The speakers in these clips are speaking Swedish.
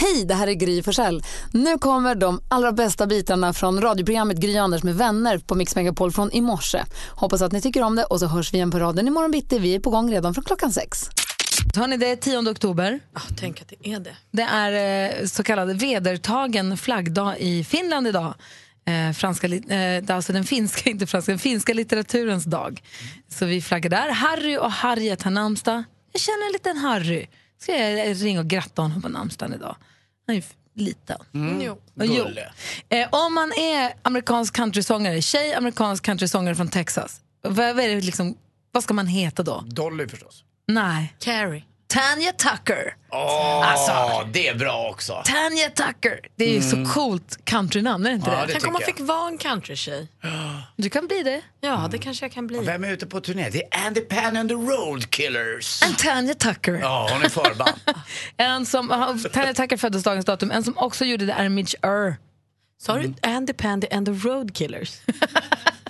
Hej, det här är Gry Forssell. Nu kommer de allra bästa bitarna från radioprogrammet Gry Anders med vänner på Mix Megapol från i morse. Hoppas att ni tycker om det och så hörs vi igen på raden imorgon bitti. Vi är på gång redan från klockan sex. Hörni, det är 10 oktober. Ah, tänk att det är det. Det är eh, så kallad vedertagen flaggdag i Finland idag. Eh, franska, eh, det är alltså den finska, inte franska, den finska litteraturens dag. Så vi flaggar där. Harry och Harriet har namnsdag. Jag känner en liten Harry. Ska jag ringa och gratta honom på namnsdagen idag? Han är liten. Jo. Och Jo. Eh, om man är amerikansk countrysångare, tjej amerikansk countrysångare från Texas, vad, vad, är det liksom, vad ska man heta då? Dolly förstås. Nej. Carrie. Tanya Tucker. Åh, Alltså. det är bra också. Tanya Tucker. Det är ju så coolt countrynamn, är det inte Ja, det? det Tänk om man tycker fick vara en countrytjej. Du kan bli det. Ja, det kanske jag kan bli. Vem är ute på turné? Det är Andy Pan and the Road Killers. And Tanya Tucker. Ja, hon är förband. En som, ah, Tanya Tucker föddes dagens datum. En som också gjorde det är Mitch Ur. Sa du Andy Pandy and the Road Killers?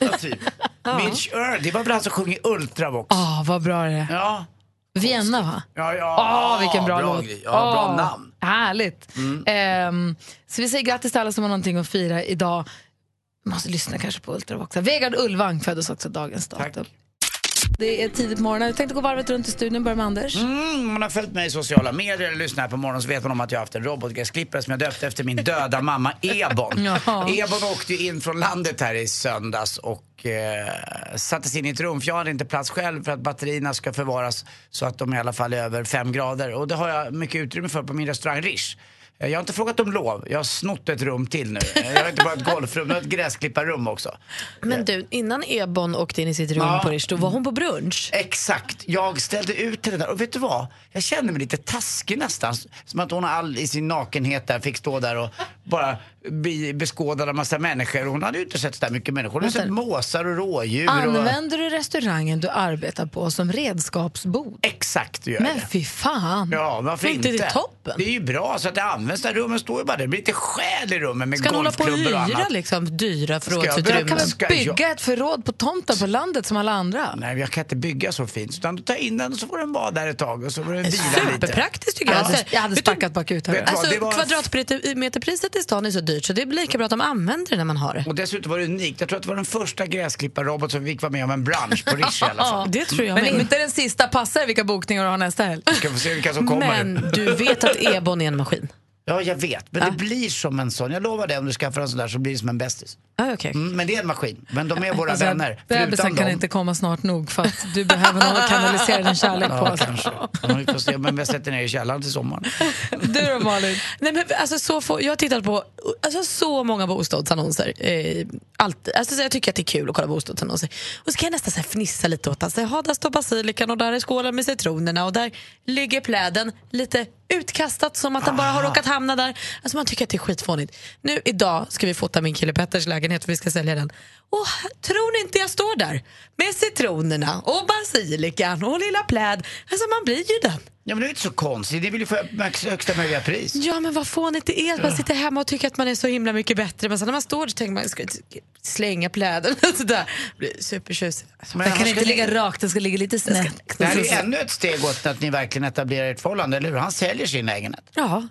Ja, typ. Mitch Earl, det var väl han som sjöng i Ultravox? Åh, vad bra det är. Ja. Vienna, va? Ja, ja. Åh, vilken bra, låt. grej. Ja, bra namn. Härligt. Ehm, så vi säger grattis till alla som har någonting att fira idag. Vi måste lyssna kanske på Ultravox. Vegard Ulvang föddes också dagens datum. Det är tidigt på morgonen. Jag tänkte gå varvet runt i studion. Börja med Anders. Mm, man har följt mig i sociala medier eller lyssnat här på morgonen så vet man om att jag har haft en robotgräsklippare som jag döpte efter min döda mamma Ebon. Jaha. Ebon åkte ju in från landet här i söndags och eh, sattes in i ett rum för jag hade inte plats själv för att batterierna ska förvaras så att de i alla fall är över fem grader. Och det har jag mycket utrymme för på min restaurang Rish. Jag har inte frågat om lov, jag har snott ett rum till nu. Jag har inte bara ett golfrum, jag har ett gräsklipparrum också. Men du, innan Ebon åkte in i sitt rum Ja. på Rish, var hon på brunch. Exakt, jag ställde ut henne där och vet du vad? Jag kände mig lite taskig nästan. Som att hon all i sin nakenhet där fick stå där och bara bli beskådad av massa människor. Hon hade ju inte sett så där mycket människor. Hon hade sett måsar och rådjur. Och... Använder du restaurangen du arbetar på som redskapsbod? Exakt gör Men det. fy fan. Ja, varför Är inte inte? det toppen? Det är ju bra så att det används. Där rummen står ju bara där. Det blir lite själ i rummen med Ska hon hålla på och golfklubbor och hyra annat. liksom, dyra jag förrådsutrymmen? kan Ska bygga jag- ett förråd på tomten på landet som alla andra? Nej, jag kan inte bygga så fint. Utan du tar in den och så får den vara där ett tag och så får den vila lite. Superpraktiskt tycker Jag Alltså, jag hade sparkat bakut. Alltså, det var- Kvadratmeterpriset i stan är så dyrt så det blir lika bra att de använder det när man har det. Och dessutom var det unikt. Jag tror att det var den första gräsklipparrobot som fick vara med om en bransch på Rish i alla fall. Det tror jag Men med. inte den sista. Passar vilka bokningar du har nästa helg? Ska få se vilka som kommer Men du vet att Ebon är en maskin? Ja, jag vet. Men det blir som en sån. Jag lovar dig, om du skaffar en sån där så blir det som en bästis. Ah, okay. Mm, men det är en maskin. Men de är våra Alltså, vänner. Bebisen kan dem- inte komma snart nog för att du behöver någon att kanalisera din kärlek Ja, på. kanske. Ja, vi får se. Men jag sätter ner i källaren till sommaren. Du då Malin? Nej, men alltså, så få, jag har tittat på alltså, så många bostadsannonser. Eh, alltid. Alltså, så jag tycker att det är kul att kolla bostadsannonser. Och så kan jag nästan så här, fnissa lite åt att alltså, där står basilikan och där är skålen med citronerna och där ligger pläden lite utkastat som att den bara har råkat hamna där. Alltså man tycker att det är skitfånigt. Nu idag ska vi fota min kille Petters lägenhet för vi ska sälja den. Och tror ni inte jag står där med citronerna och basilikan och lilla pläd. Alltså man blir ju den. Ja, men det är inte så konstigt. Det vill ju få max- högsta möjliga pris. Ja men vad fånigt det är att man sitter hemma och tycker att man är så himla mycket bättre men sen när man står där så tänker man ska slänga pläden och sådär. Blir supertjusig. Men Den kan inte ni- ligga rakt, den ska ligga lite snett. Det här är ju ännu ett steg åt att ni verkligen etablerar ert förhållande, eller hur? Han säljer sin lägenhet. Ja.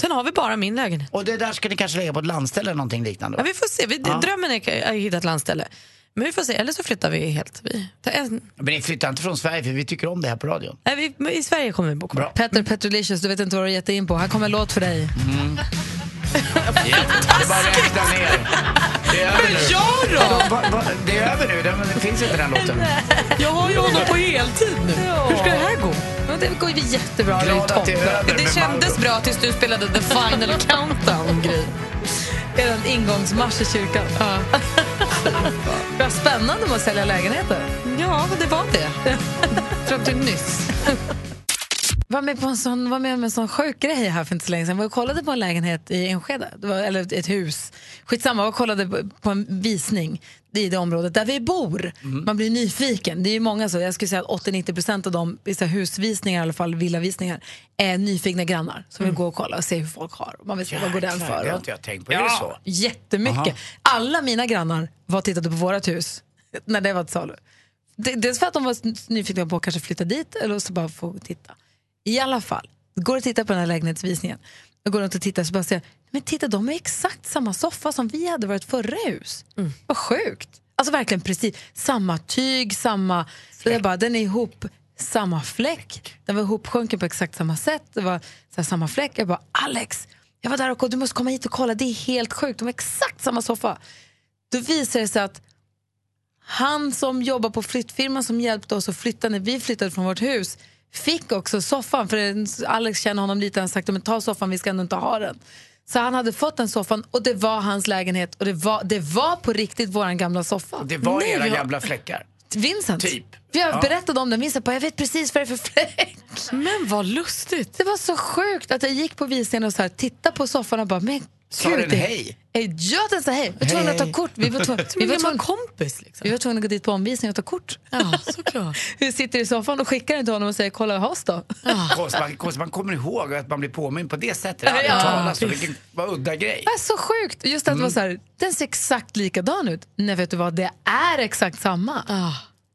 Sen har vi bara min lägenhet. Och det där ska ni kanske lägga på ett landställe eller någonting liknande? Ja, vi får se. Vi, Drömmen är att hitta ett landställe. Men vi får se, eller så flyttar vi helt. Vi, en, Men ni flyttar inte från Sverige för vi tycker om det här på radion. nej, vi, men I Sverige kommer vi bo kvar. Petter Petrolicious, du vet inte vad du har gett in på. Här kommer en låt för dig. Det är bara att räkna ner. Det är över nu. Ja då! Va, va, det är över nu, det, det finns inte den låten. Jag har ju honom på heltid nu. Hur ska det här gå? Ja, det går ju jättebra. Det Glad att det är över Det kändes bra tills du spelade the final countdown Gry. Er ingångsmarsch i kyrkan. Vad spännande med att sälja lägenheter. Ja, det var det. Fram till nyss. Var med, på en sån, var med om en sån sjuk grej här för inte så länge sedan. Jag kollade på en lägenhet i Enskede, var, eller ett hus. Skitsamma, jag kollade på, en visning i det området där vi bor. Man blir nyfiken. Det är ju många så, jag skulle säga att 80-90% av de husvisningar, i alla fall villavisningar, är nyfikna grannar som vill gå och kolla och se hur folk har. Man vill se vad går den Jäklar, för. Det har inte jag tänkt på. Är det så? Jättemycket. Aha. Alla mina grannar var tittade på vårt hus när det var till salu. Det- Dels för att de var nyfikna på att kanske flytta dit eller så bara få titta. I alla fall, går och tittar på den här lägenhetsvisningen. Jag går runt och tittar så bara ser jag, men titta de har exakt samma soffa som vi hade vårt förra hus. Vad sjukt. Alltså verkligen precis samma tyg, samma, så jag bara, den är ihop, samma fläck. Den var ihopsjunken på exakt samma sätt. Det var här, samma fläck. Jag bara, Alex, jag var där och du måste komma hit och kolla, det är helt sjukt. De har exakt samma soffa. Då visar det sig att han som jobbar på flyttfirman som hjälpte oss att flytta när vi flyttade från vårt hus fick också soffan, för Alex känner honom lite, han sagt men ta soffan, vi ska ändå inte ha den. Så han hade fått den soffan och det var hans lägenhet och det var, det var på riktigt våran gamla soffa. Det var Nej, era jag- gamla fläckar. Vincent. Typ. Vi har Ja. berättat om den, Vincent bara, jag vet precis vad det är för fläck. Men vad lustigt. Det var så sjukt att jag gick på visningen och så här, tittade på soffan och bara, men Sa gud, den det- hej? Eh, Ja, den sa hej. Vi var tvungna att ta kort. Vi var tvungna, vi var kompis. Liksom. vi var tvungna att gå dit på omvisning och ta kort. Ja, såklart. Vi sitter i soffan och skickar den till honom och säger kolla oss då. Konstigt, man, konstigt, man kommer ihåg att man blir påminn på det sättet. Aldrig Ja, hört talas om. Vilken vad udda grej. Det är så sjukt. Just att det var så här, den ser exakt likadan ut. Nej, vet du vad, det är exakt samma. Ah.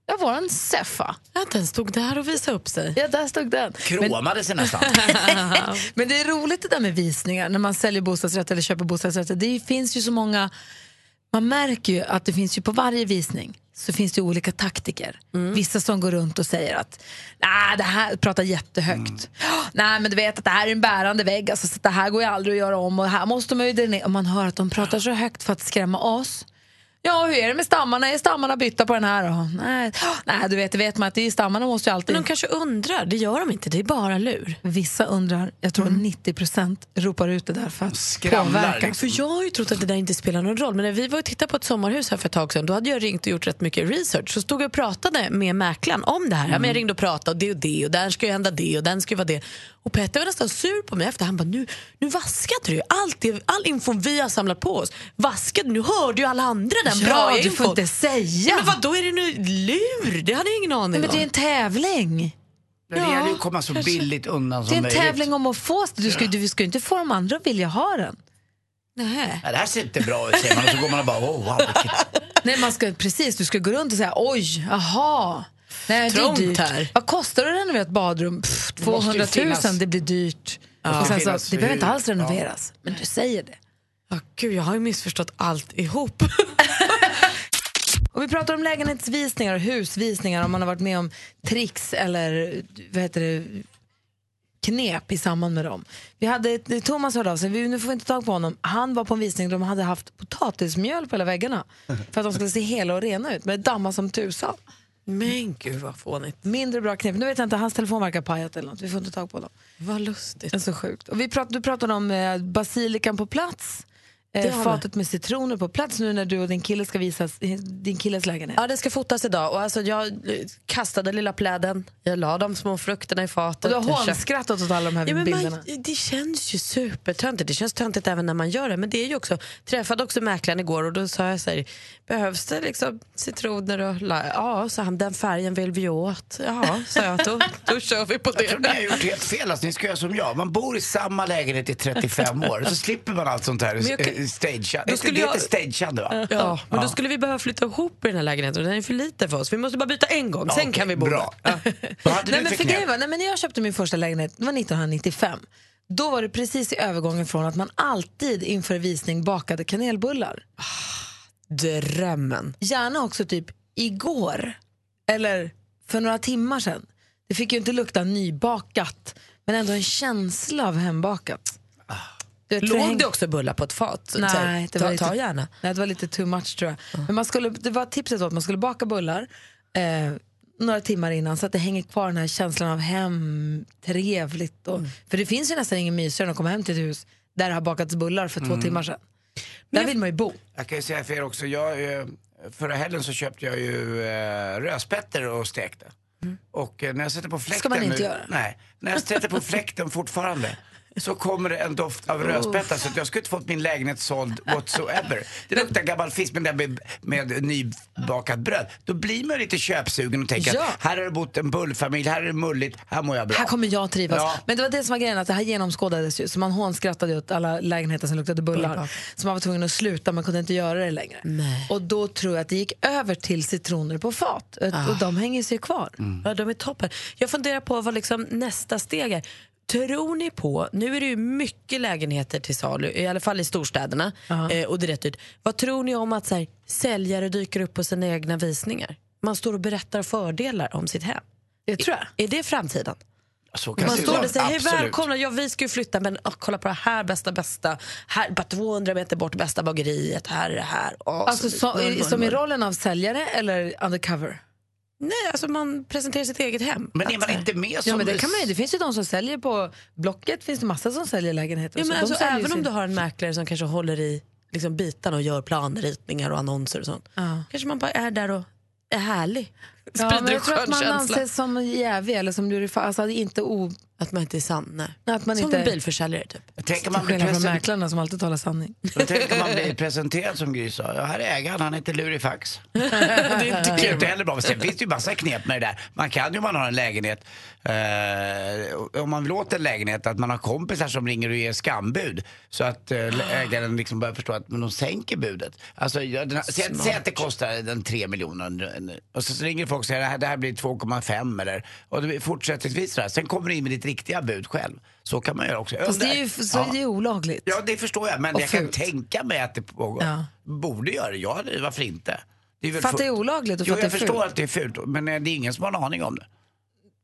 Ja, våran Seffa. Ja, den stod där och visade upp sig. Ja, där stod den. Men, Kråmade sig nästan. men det är roligt det där med visningar när man säljer bostadsrätter eller köper bostadsrätter. Det finns ju så många, man märker ju att det finns ju på varje visning så finns det olika taktiker. Vissa som går runt och säger att nej, det här pratar jättehögt. Nej, men du vet att det här är en bärande vägg, alltså, så det här går ju aldrig att göra om och här måste man ju dra Och man hör att de pratar så högt för att skrämma oss. Ja, hur är det med stammarna? Är stammarna bytta på den här då? Nej, nej du vet, det vet man att det är stammarna måste ju alltid... Men de kanske undrar. Det gör de inte, det är bara lur. Vissa undrar, jag tror 90% ropar ut det där för att Skramlar, påverka. liksom. För jag har ju trott att det där inte spelar någon roll. Men när vi var och tittade på ett sommarhus här för ett tag sedan, då hade jag ringt och gjort rätt mycket research. Så stod jag och pratade med mäklaren om det här. Ja, men jag ringde och pratade och det och det och där ska ju hända det och den ska ju vara det. Och Petter var nästan sur på mig efter. Han bara, nu, nu vaskade du. Allt det, all info vi har samlat på oss. Vaskade, nu hörde ju alla andra den bra Ja, du infon. får inte säga. Men vad då är det nu lur? Det hade jag ingen aning Men det är om. en tävling. Men det gäller ju att komma så billigt undan Det som är en möjligt. tävling om att få Du ska, du ska inte få de andra att vilja ha den. Nej. Ja, det här ser inte bra ut säger man och så går man och bara oh, wow, vilket... Nej, man ska, precis, du ska gå runt och säga oj, jaha. Nej, det är Trångt dyrt. här. Vad kostar det att renovera ett badrum? Pff, Det måste 200 ju 000, finnas- det blir dyrt. Och sen så, det behöver inte alls renoveras, men du säger det. Ja, gud, jag har ju missförstått allt ihop. Och vi pratar om lägenhetsvisningar och husvisningar om man har varit med om tricks eller vad heter det, knep i samband med dem. Vi hade, Thomas hörde av sig, vi, nu får vi inte tag på honom. Han var på en visning där de hade haft potatismjöl på hela väggarna för att de skulle se hela och rena ut, men det dammade som tusan. Men gud vad fånigt. Mindre bra knep. Nu vet jag inte, hans telefon verkar pajat eller något. Vi får inte tag på honom. Vad lustigt. Det är så sjukt. Och vi prat, du pratade om eh, basilikan på plats. Det Eh, fatet med citroner på plats nu när du och din kille ska visa din killes lägenhet. Ja, det ska fotas idag. Och alltså, jag eh, kastade lilla pläden, jag la de små frukterna i fatet. och du har hånskrattat åt alla de här Ja, men bilderna. man, det känns ju supertöntigt. Det känns töntigt även när man gör det. Men det är ju också, träffade också mäklaren igår och då sa jag så här, behövs det liksom citroner och la- Ja, sa han, den färgen vill vi åt. Ja, sa jag, då, då kör vi på Jag tror ni har det. gjort helt fel. Alltså, ni ska göra som jag. Man bor i samma lägenhet i 35 år. Så slipper man allt sånt här Stageande. Då Det skulle det jag- heter stageande va? Ja, men då skulle vi behöva flytta ihop i den här lägenheten och den är för lite för oss. Vi måste bara byta en gång, sen okej, kan vi bo bra. där. Nej, men för grejen var, nej, men när jag köpte min första lägenhet, det var 1995. Då var det precis i övergången från att man alltid inför visning bakade kanelbullar. Drömmen. Gärna också typ igår eller för några timmar sedan. Det fick ju inte lukta nybakat, men ändå en känsla av hembakat. Du vet, Låg häng- det också bullar på ett fat? Så- Nej, det var ta, lite, ta gärna. Nej, det var lite too much tror jag. Men man skulle, det var tipset var att man skulle baka bullar eh, några timmar innan så att det hänger kvar den här känslan av hem, trevligt. Och, För det finns ju nästan ingen mysigare än att komma hem till ett hus där det har bakats bullar för två timmar sedan. Där vill man ju bo. Jag kan ju säga för er också, jag, eh, förra helgen så köpte jag ju eh, rödspätter och stekte. Och eh, när jag sätter på fläkten Ska man inte nu, göra. Nej, när jag sätter på fläkten fortfarande så kommer det en doft av rödspätta så att jag skulle inte fått min lägenhet såld whatsoever. Det luktar gammal fisk med, med, med nybakat bröd. Då blir man lite köpsugen och tänker Ja. att här har det bott en bullfamilj, här är det mulligt, här mår jag bra. Här kommer jag trivas. Ja. Men det var det som var grejen, att det här genomskådades ju. Så man hånskrattade åt alla lägenheter som luktade bullar. Så man var tvungen att sluta, man kunde inte göra det längre. Och då tror jag att det gick över till citroner på fat. Och de hänger sig kvar. Ja, de är toppen. Jag funderar på vad liksom nästa steg är. Tror ni på, nu är det ju mycket lägenheter till salu, i alla fall i storstäderna, eh, och det är rätt dyrt. Vad tror ni om att så här, säljare dyker upp på sina egna visningar? Man står och berättar fördelar om sitt hem. Det tror jag. Är det framtiden? Så kan Man det står där och säger hej välkomna, ja, vi ska ju flytta men åh, kolla på det här bästa bästa, här, bara 200 meter bort bästa bageriet, här är det här. Åh, Alltså så- som i rollen av säljare eller undercover? Nej, alltså man presenterar sitt eget hem. Men är man så här- inte med som Ja, men det, kan man, ju- det finns ju de som säljer på Blocket, finns det massa som säljer lägenheter. Ja, och men så. alltså, säljer ju även om sin- du har en mäklare som kanske håller i liksom, bitarna och gör planritningar och annonser och sånt. Ja. Kanske man bara är där och är härlig. Ja, men jag tror att man känsla. anses som jävig eller som alltså inte o... Att man inte är sann. nej. Att man Som inte... en bilförsäljare typ. Tänker man bli Skillnad från present- mäklarna som alltid talar sanning. Då tänker man bli presenterad som Gry sa. Ja, här är ägaren, han heter Lurifax. det är inte kul. inte heller bra. Sen finns det ju massa knep med det där. Man kan ju om man har en lägenhet, eh, om man åt en lägenhet, att man har kompisar som ringer och ger skambud. Så att eh, ägaren liksom börjar förstå att men de sänker budet. Alltså, ja, den, säg, säg att det kostar en 3 miljoner och så, så ringer folk och säger det här, det här blir 2,5 eller och det blir fortsättningsvis sådär. Sen kommer du in med ditt riktiga bud själv. Så kan man göra också. Fast det är ju så Ja. det är olagligt. Ja, det förstår jag. Men Och jag kan tänka mig att det pågår. Ja. Borde göra det. Ja, varför inte? Det är väl För att det är olagligt och för Jo, att jag det är förstår fult. att det är fult. Men det är ingen som har en aning om det.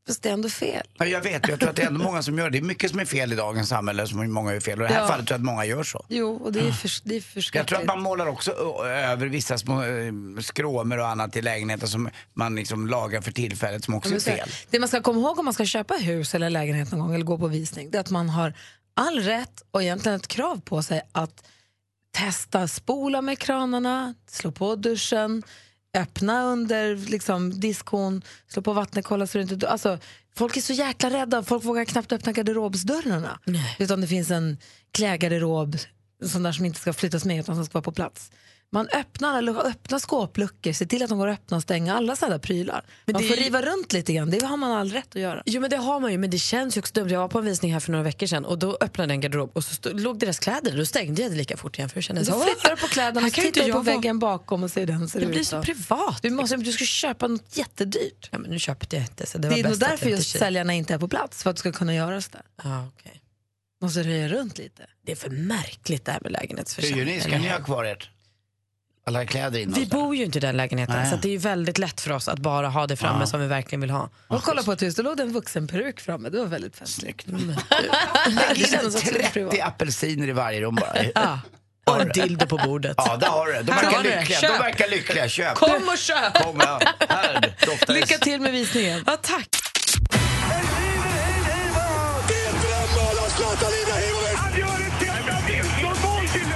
Fast det är ändå fel. Ja, jag vet, jag tror att det är ändå många som gör det. Det är mycket som är fel i dagens samhälle, som många gör fel. Och i det här Ja. fallet tror jag att många gör så. Jo, och det är, för, det är Jag förskräckligt. tror att man målar också över vissa små eh, skråmer och annat i lägenheten som man liksom lagar för tillfället som också är fel. Det man ska komma ihåg om man ska köpa hus eller lägenhet någon gång eller gå på visning, det är att man har all rätt och egentligen ett krav på sig att testa spola med kranarna, slå på duschen, öppna under liksom, diskon, slå på vattnet, kolla så inte... Alltså, folk är så jäkla rädda, folk vågar knappt öppna garderobsdörrarna. Utan det finns en klädgarderob, sån där som inte ska flyttas med utan som ska vara på plats. Man öppnar, eller öppnar skåpluckor, se till att de går att öppna och stänga, alla sådana prylar. Men man det får riva runt lite grann, det har man all rätt att göra. Jo men det har man ju, men det känns ju också dumt. Jag var på en visning här för några veckor sedan och då öppnade jag en garderob och så stod, låg deras kläder. Då stängde jag det lika fort igen för jag kände Så så flyttar du på kläderna här och kan ju inte tittar på väggen bakom och ser hur den ser Det ut. blir så privat. Du, måste, du ska köpa något jättedyrt. Ja, men nu köpte jag inte så det, Det, var är nog därför just säljarna inte är på plats, för att du ska kunna göra sådär. Ja, okej. Måste röja runt lite. Det är för märkligt det här med Hur gör lägenhetsförsäljning. ni? Ska ni ha kvar ert? Alla kläder in Vi bor ju inte i den lägenheten Nej. så att det är ju väldigt lätt för oss att bara ha det framme som vi verkligen vill ha. Och kolla på ett hus, då låg det en vuxenperuk framme. Det var väldigt fint. Snyggt. Mm. Det Lägg in också lite privat. 30 apelsiner i varje rum bara. Ja. Och en dildo på bordet. Ja, där har du det. De verkar lyckliga. Köp. De verkar lyckliga. Köp. Kom och köp! Kom, ja. Här. Lycka till med visningen. Ja, tack.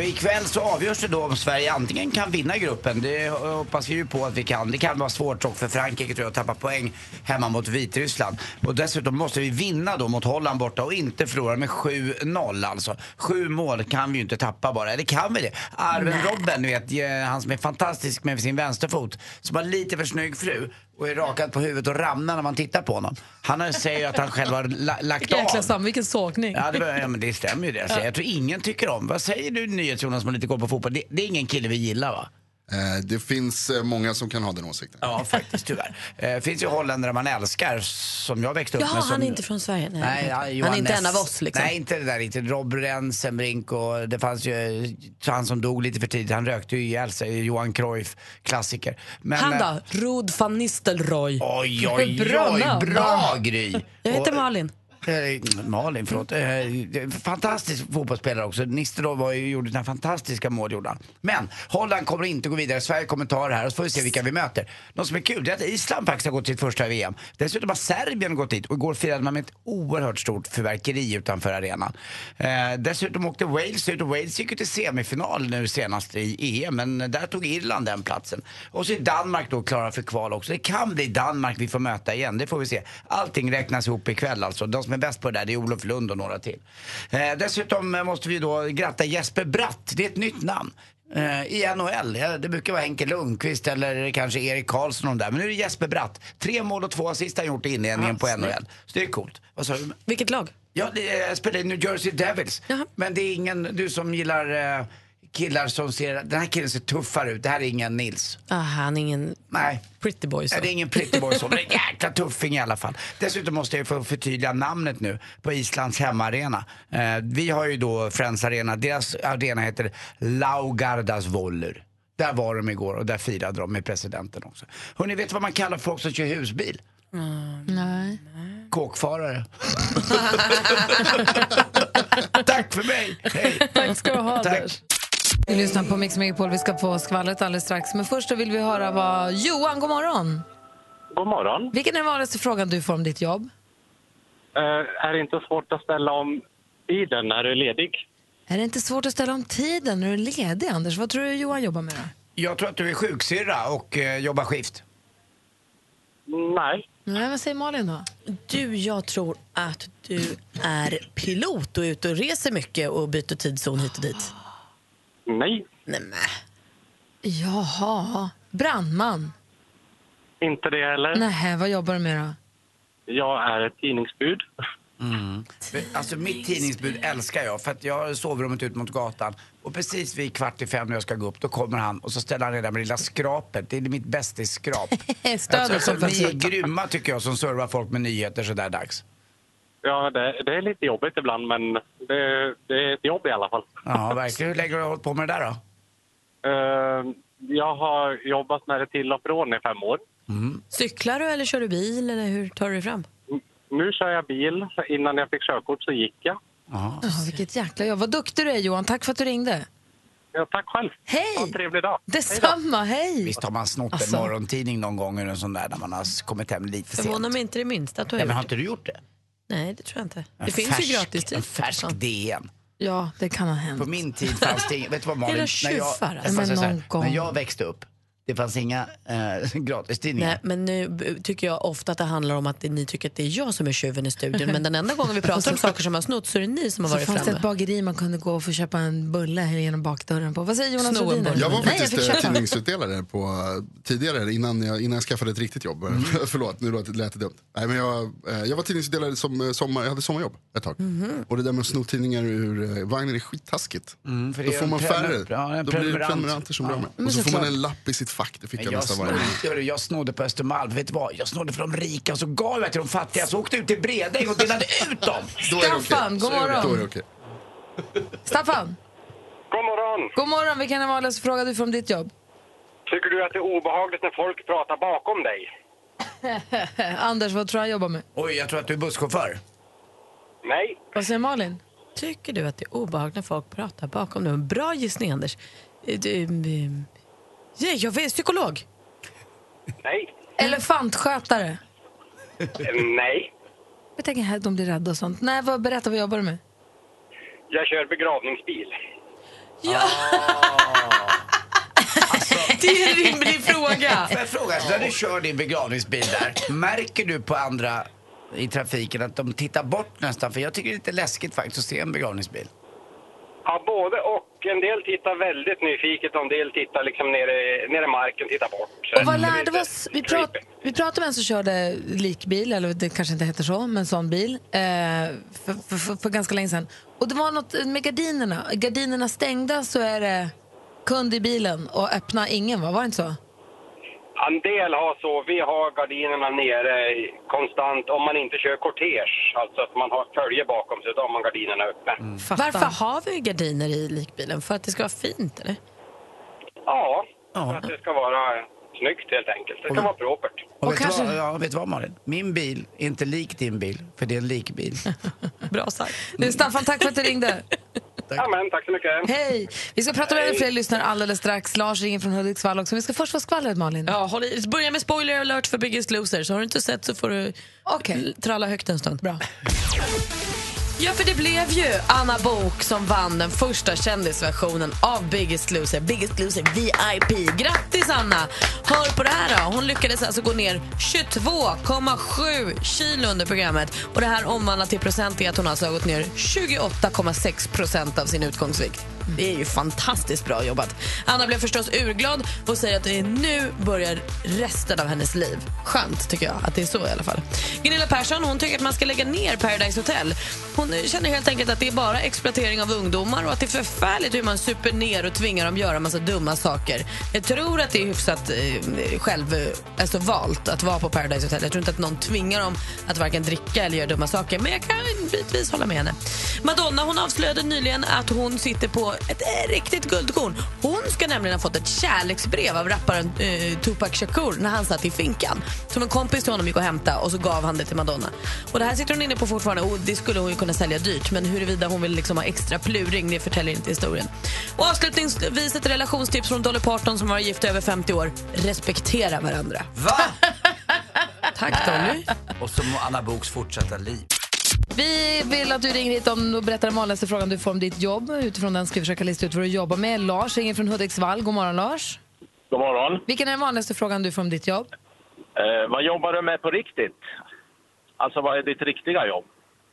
Ikväll så avgörs det då om Sverige antingen kan vinna gruppen. Det hoppas vi ju på att vi kan. Det kan vara svårt dock för Frankrike tror jag att tappa poäng hemma mot Vitryssland. Och dessutom måste vi vinna då mot Holland borta och inte förlora med 7-0 alltså. Sju mål kan vi ju inte tappa bara. Eller kan vi det? Arven Robben, ni vet, eh, han som är fantastisk med sin vänsterfot, som har lite för snygg fru och är rakad på huvudet och ramlar när man tittar på honom. Han säger ju att han själv har la- lagt Vilken av. jäkla sam, vilken sågning. Ja, det, var, ja, men det stämmer ju det. Så Jag tror ingen tycker om. Vad säger du NyhetsJonas som lite går på fotboll? Det, det är ingen kille vi gillar va? Eh, Det finns eh, många som kan ha den åsikten. Ja, faktiskt tyvärr. Det finns ju holländare man älskar som jag växte upp Jaha, med. Som, han är inte från Sverige? Nej, Nej, ja, han är Johan inte en av oss liksom. Nej, inte det där riktigt. Rob Rensenbrink och det fanns ju han som dog lite för tidigt. Han rökte ju ihjäl sig. Johan Cruyff, klassiker. Men, Han eh, då? Rod van Nistelrooy. Oj, oj, Bra oj. namn. Bra Gry. Jag heter Och- Malin. Eh, Malin, förlåt. Eh, fantastisk fotbollsspelare också. Nisterov var ju, gjorde den fantastiska mål, gjorde han. Men Holland kommer inte gå vidare. Sverige kommer ta det här och så får vi se vilka vi möter. Något som är kul är att Island faktiskt har gått sitt första VM. Dessutom har Serbien gått dit och igår firade man med ett oerhört stort fyrverkeri utanför arenan. Eh, dessutom åkte Wales ut och Wales gick ju till semifinal nu senast i EM men där tog Irland den platsen. Och så är Danmark då klara för kval också. Det kan bli Danmark vi får möta igen, det får vi se. Allting räknas ihop ikväll alltså. De som är bäst på det där det är Olof Lund och några till. Eh, dessutom måste vi då gratta Jesper Bratt, det är ett nytt namn. Eh, I NHL, det brukar vara Henke Lundqvist eller kanske Erik Karlsson och de där. Men nu är det Jesper Bratt. Tre mål och två assist har han gjort i inledningen på NHL. Så det är coolt. Vad sa du? Vilket lag? Ja, jag spelar i New Jersey Devils. Men det är ingen, du som gillar eh, killar som ser, den här killen ser tuffare ut. Det här är ingen Nils. Ah, han är ingen Nej. pretty boy. Så. Nej, det är ingen pretty boy så, men en jäkla tuffing i alla fall. Dessutom måste jag få förtydliga namnet nu på Islands hemmaarena. Eh, vi har ju då Friends Arena, deras arena heter Laugardas Vollur. Där var de igår och där firade de med presidenten också. Hörrni, vet vad man kallar folk som kör husbil? Nej. Kåkfarare. Tack för mig! Hej! Tack ska du ha, Tack. Vi lyssnar på Mix Megapol. Vi ska få skvallret alldeles strax. Men först vill vi höra vad... Johan, god morgon. God morgon. Vilken är den vanligaste frågan du får om ditt jobb? Eh, är det inte svårt att ställa om tiden när du är ledig? Är det inte svårt att ställa om tiden när du är ledig, Anders? Vad tror du Johan jobbar med då? Jag tror att du är sjuksyrra och eh, jobbar skift. Nej. Nej, vad säger Malin då? Du, jag tror att du är pilot och är ute och reser mycket och byter tidszon hit och dit. Nej. Nej, men. Jaha. Brandman? Inte det heller. Nej, vad jobbar du med då? Jag är ett tidningsbud. Alltså mitt tidningsbud älskar jag för att jag har sovrummet ut mot gatan och precis vid kvart i fem när jag ska gå upp då kommer han och så ställer han redan med lilla skrapet. Det är mitt bästis-skrap. Alltså, som ni är grymma tycker jag som servar folk med nyheter sådär dags. Ja, det, det är lite jobbigt ibland, men det, det är ett jobb i alla fall. Ja, verkligen. Hur länge har du hållit på med det där då? Eh, jag har jobbat med det till och från i fem år. Cyklar du eller kör du bil eller hur tar du dig fram? Nu kör jag bil. Innan jag fick körkort så gick jag. Ja, vilket jäkla jobb. Vad duktig du är Johan. Tack för att du ringde. Ja, tack själv. Hej! Ha en trevlig dag. Detsamma, hej! Visst har man snott Alltså. en morgontidning någon gång eller en sån där när man har kommit hem lite sent? Förvånar mig inte det minsta att du har Ja, men har gjort inte du gjort det? Det. Nej, det tror jag inte. Det En finns färsk, ju gratis En färsk DN. Ja, det kan ha hänt. På min tid fanns det inget, vet du vad Malin? Era När jag, jag så här, när jag växte upp, det fanns inga eh, gratistidningar. Nej, men nu tycker jag ofta att det handlar om att ni tycker att det är jag som är tjuven i studion. Men den enda gången vi pratar om saker som har snott så är det ni som har Så varit fanns det framme. ett bageri man kunde gå och få köpa en bulle genom bakdörren på. Vad säger Jonas bulle. Jag var Nej, faktiskt fick eh, köpa. tidningsutdelare på, eh, tidigare, innan jag, innan jag skaffade ett riktigt jobb. Mm. Förlåt, nu lät det dumt. Nej, men jag, eh, jag var tidningsutdelare som eh, sommar, jag hade sommarjobb ett tag. Mhm. Och det där med att sno tidningar ur eh, vagnen är skittaskigt. Mm, Då får man färre. ja, Då blir det prenumerant. prenumeranter som Ja. drar med. Och så får man en lapp i sitt fack, det fick jag, Jag nästan varje snodde, gång. jag snodde på Östermalm, vet du vad? Jag snodde för de rika och så gav jag till de fattiga så åkte jag ut till Bredäng och delade ut dem. Staffan, god Så morgon. Då är det okej. Staffan, God morgon. god morgon. Vilken är den vanligaste frågan du om ditt jobb? Tycker du att det är obehagligt när folk pratar bakom dig? Anders, vad tror du han jobbar med? Oj, jag tror att du är busschaufför. Nej. Vad säger Malin? Tycker du att det är obehagligt när folk pratar bakom dig? Bra gissning, Anders. Eh, du, ehm, ja, jag vet, psykolog. Nej. Elefantskötare. Nej. Jag tänker här de blir rädda och sånt. Nej, vad, berätta vad jobbar du med? Jag kör begravningsbil. Det är en rimlig fråga. Får jag fråga, när du kör din begravningsbil där, märker du på andra i trafiken att de tittar bort nästan? För jag tycker det är lite läskigt faktiskt att se en begravningsbil. Ja, både och. En del tittar väldigt nyfiket och en del tittar liksom nere, nere i marken, tittar bort. Och vad lärde vi oss? Vi, prat, vi pratade med en som körde likbil, eller det kanske inte heter så, men sån bil, eh, för, för, för, för ganska länge sedan. Och det var något med gardinerna. Gardinerna stängda så är det kund i bilen och öppna ingen, va? Var det inte så? En del har så. Vi har gardinerna nere konstant om man inte kör kortege. Alltså att man har följe bakom sig, då har man gardinerna uppe. Varför har vi gardiner i likbilen? För att det ska vara fint, eller? Ja, för att det ska vara snyggt helt enkelt. Det kan vara propert. Och, vet, du vad, ja, vet du vad Malin? Min bil är inte lik din bil, för det är en likbil. Bra sagt. Du, Staffan, tack för att du ringde. Ja, men, tack så mycket. Hej! Vi ska prata med fler lyssnare alldeles strax. Lars ringer från Hudiksvall också. Vi ska först få skvallret, Malin. Ja, håll i. Börja med spoiler alert för Biggest Loser. Så har du inte sett så får du okay. tralla högt en stund. Bra. Ja, för det blev ju Anna Bok som vann den första kändisversionen av Biggest Loser. Biggest Loser VIP. Grattis, Anna! Hör på det här då. Hon lyckades alltså gå ner 22,7 kilo under programmet. Och Det här omvandlat till procent är att hon alltså har gått ner 28,6 procent av sin utgångsvikt. Det är ju fantastiskt bra jobbat. Anna blev förstås urglad och säger att nu börjar resten av hennes liv. Skönt, tycker jag. att det är så i alla fall. Gunilla Persson hon tycker att man ska lägga ner Paradise Hotel. Hon känner helt enkelt att det är bara exploatering av ungdomar och att det är förfärligt hur man super ner och tvingar dem göra massa dumma saker. Jag tror att det är hyfsat eh, själv, eh, alltså valt att vara på Paradise Hotel. Jag tror inte att någon tvingar dem att varken dricka eller göra dumma saker. Men jag kan bitvis hålla med henne. Madonna hon avslöjade nyligen att hon sitter på ett eh, riktigt guldkorn. Hon ska nämligen ha fått ett kärleksbrev av rapparen eh, Tupac Shakur när han satt i finkan. Som en kompis till honom gick och hämtade och så gav han det till Madonna. Och Det här sitter hon inne på fortfarande och det skulle hon ju kunna sälja dyrt. Men huruvida hon vill liksom ha extra pluring det förtäljer inte historien. Och avslutningsvis ett relationstips från Dolly Parton som var gift i över 50 år. Respektera varandra. Va? Tack Dolly. Och så må Anna Boks fortsätta liv. Vi vill att du ringer hit om och berättar den vanligaste frågan du får om ditt jobb. Utifrån den ska vi försöka lista ut vad du jobbar med. Lars ringer från Hudiksvall. God morgon Lars. God morgon. Vilken är den vanligaste frågan du får om ditt jobb? Eh, vad jobbar du med på riktigt? Alltså vad är ditt riktiga jobb?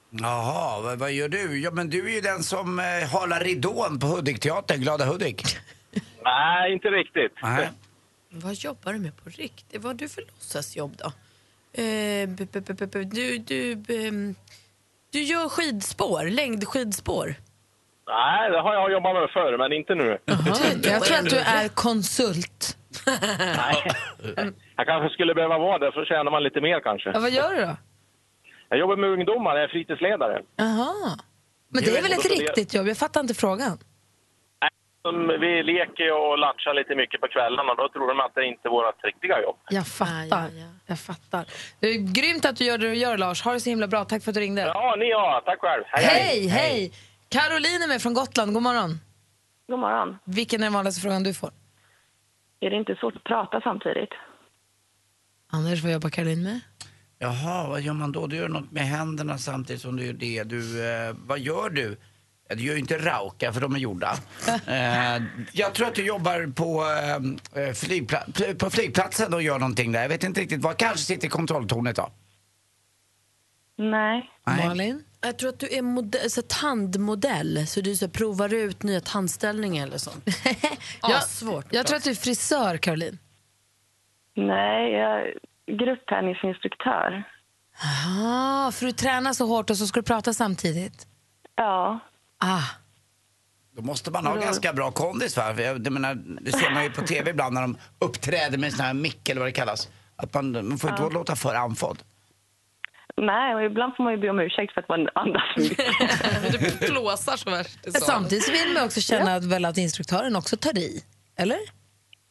Jaha, vad, vad gör du? Ja, men du är ju den som eh, håller ridån på Hudikteatern, Glada Hudik. Nej, inte riktigt. Nej. Vad jobbar du med på riktigt? Vad har du för låtsasjobb då? Eh, b- b- b- b- du, du, ehm, du gör skidspår, längdskidspår. Nej, det har jag jobbat med förr, men inte nu. Jag tror att du är konsult. Nej. Jag kanske skulle behöva vara det, för då tjänar man lite mer kanske. Ja, vad gör du då? Jag jobbar med ungdomar, jag är fritidsledare. Jaha. Men det är väl ett riktigt jobb? Jag fattar inte frågan. Som Vi leker och latchar lite mycket på kvällarna och då tror de att det inte är vårt riktiga jobb. Jag fattar. Jag fattar. Det är grymt att du gör det du gör, Lars. Ha det så himla bra. Tack för att du ringde. Ja, ni har. Tack själv. Hej, hej! Caroline är med från Gotland. God morgon. God morgon. Vilken är den vanligaste frågan du får? Är det inte svårt att prata samtidigt? Anders, vad jobbar Caroline med? Jaha, vad gör man då? Du gör något med händerna samtidigt som du gör det. Du, eh, vad gör du? Du gör ju inte rauka, för de är gjorda. eh, jag tror att du jobbar på, eh, flygpla- på flygplatsen och gör någonting där. Jag vet inte riktigt vad. Kanske sitter i kontrolltornet då. Nej. Malin? Jag tror att du är modell, så tandmodell, så du så provar ut nya tandställningar eller sånt. Jag, svårt. jag tror att du är frisör, Caroline. Nej, jag är gruppträningsinstruktör. Ah, för du tränar så hårt och så ska du prata samtidigt? Ja. Ah. Då måste man ha Ja. ganska bra kondis va? För jag, det, menar, det ser man ju på tv ibland när de uppträder med sån här mick eller vad det kallas. Att man, man får inte Ja. låta för andfådd. Nej, och ibland får man ju be om ursäkt för att man andas för mycket. Du blåsar så värst. Samtidigt så vill man också känna att, väl att instruktören också tar i. Eller?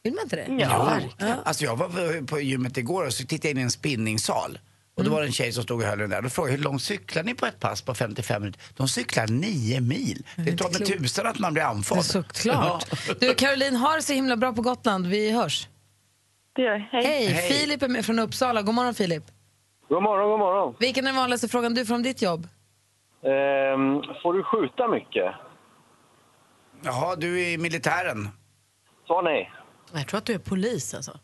Vill man inte det? Ja. Alltså jag var på gymmet igår och så tittade jag in i en spinningsal. Och Mm. då var det en tjej som stod och höll den där. Då frågade jag hur långt cyklar ni på ett pass på 55 minuter? De cyklar nio mil. Det tar med tusan att man blir andfådd. Såklart. Du, Caroline, har det så himla bra på Gotland. Vi hörs. Det gör jag. Hej. Hej. Filip är med från Uppsala. God morgon, Filip. God morgon, god morgon. Vilken är den vanligaste frågan du får om ditt jobb? Ehm, får du skjuta mycket? Jaha, du är i militären. Svar nej. Jag tror att du är polis alltså.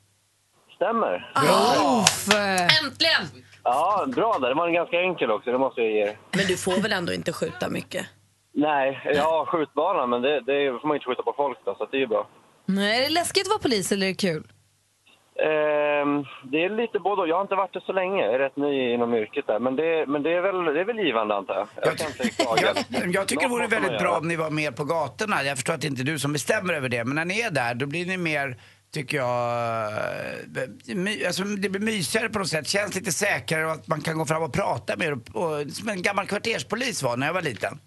Stämmer. Äntligen! Ja, bra där. Det var en ganska enkel också, det måste jag ge er. Men du får väl ändå inte skjuta mycket? Nej, jag har skjutbana, men det, det får man inte skjuta på folk då, så det är ju bra. Nej, är det läskigt att vara polis eller är det kul? Ehm, det är lite både och. Jag har inte varit det så länge. Jag är rätt ny inom yrket där. Men det, men det, är, väl, det är väl givande, antar jag. Jag kan inte klaga. Jag, jag tycker det Något vore måste man väldigt bra göra. om ni var mer på gatorna. Jag förstår att det inte är du som bestämmer över det, men när ni är där då blir ni mer, tycker jag, eh, alltså det blir mysigare på något sätt. Känns lite säkrare och att man kan gå fram och prata med. Och, och, som en gammal kvarterspolis var när jag var liten.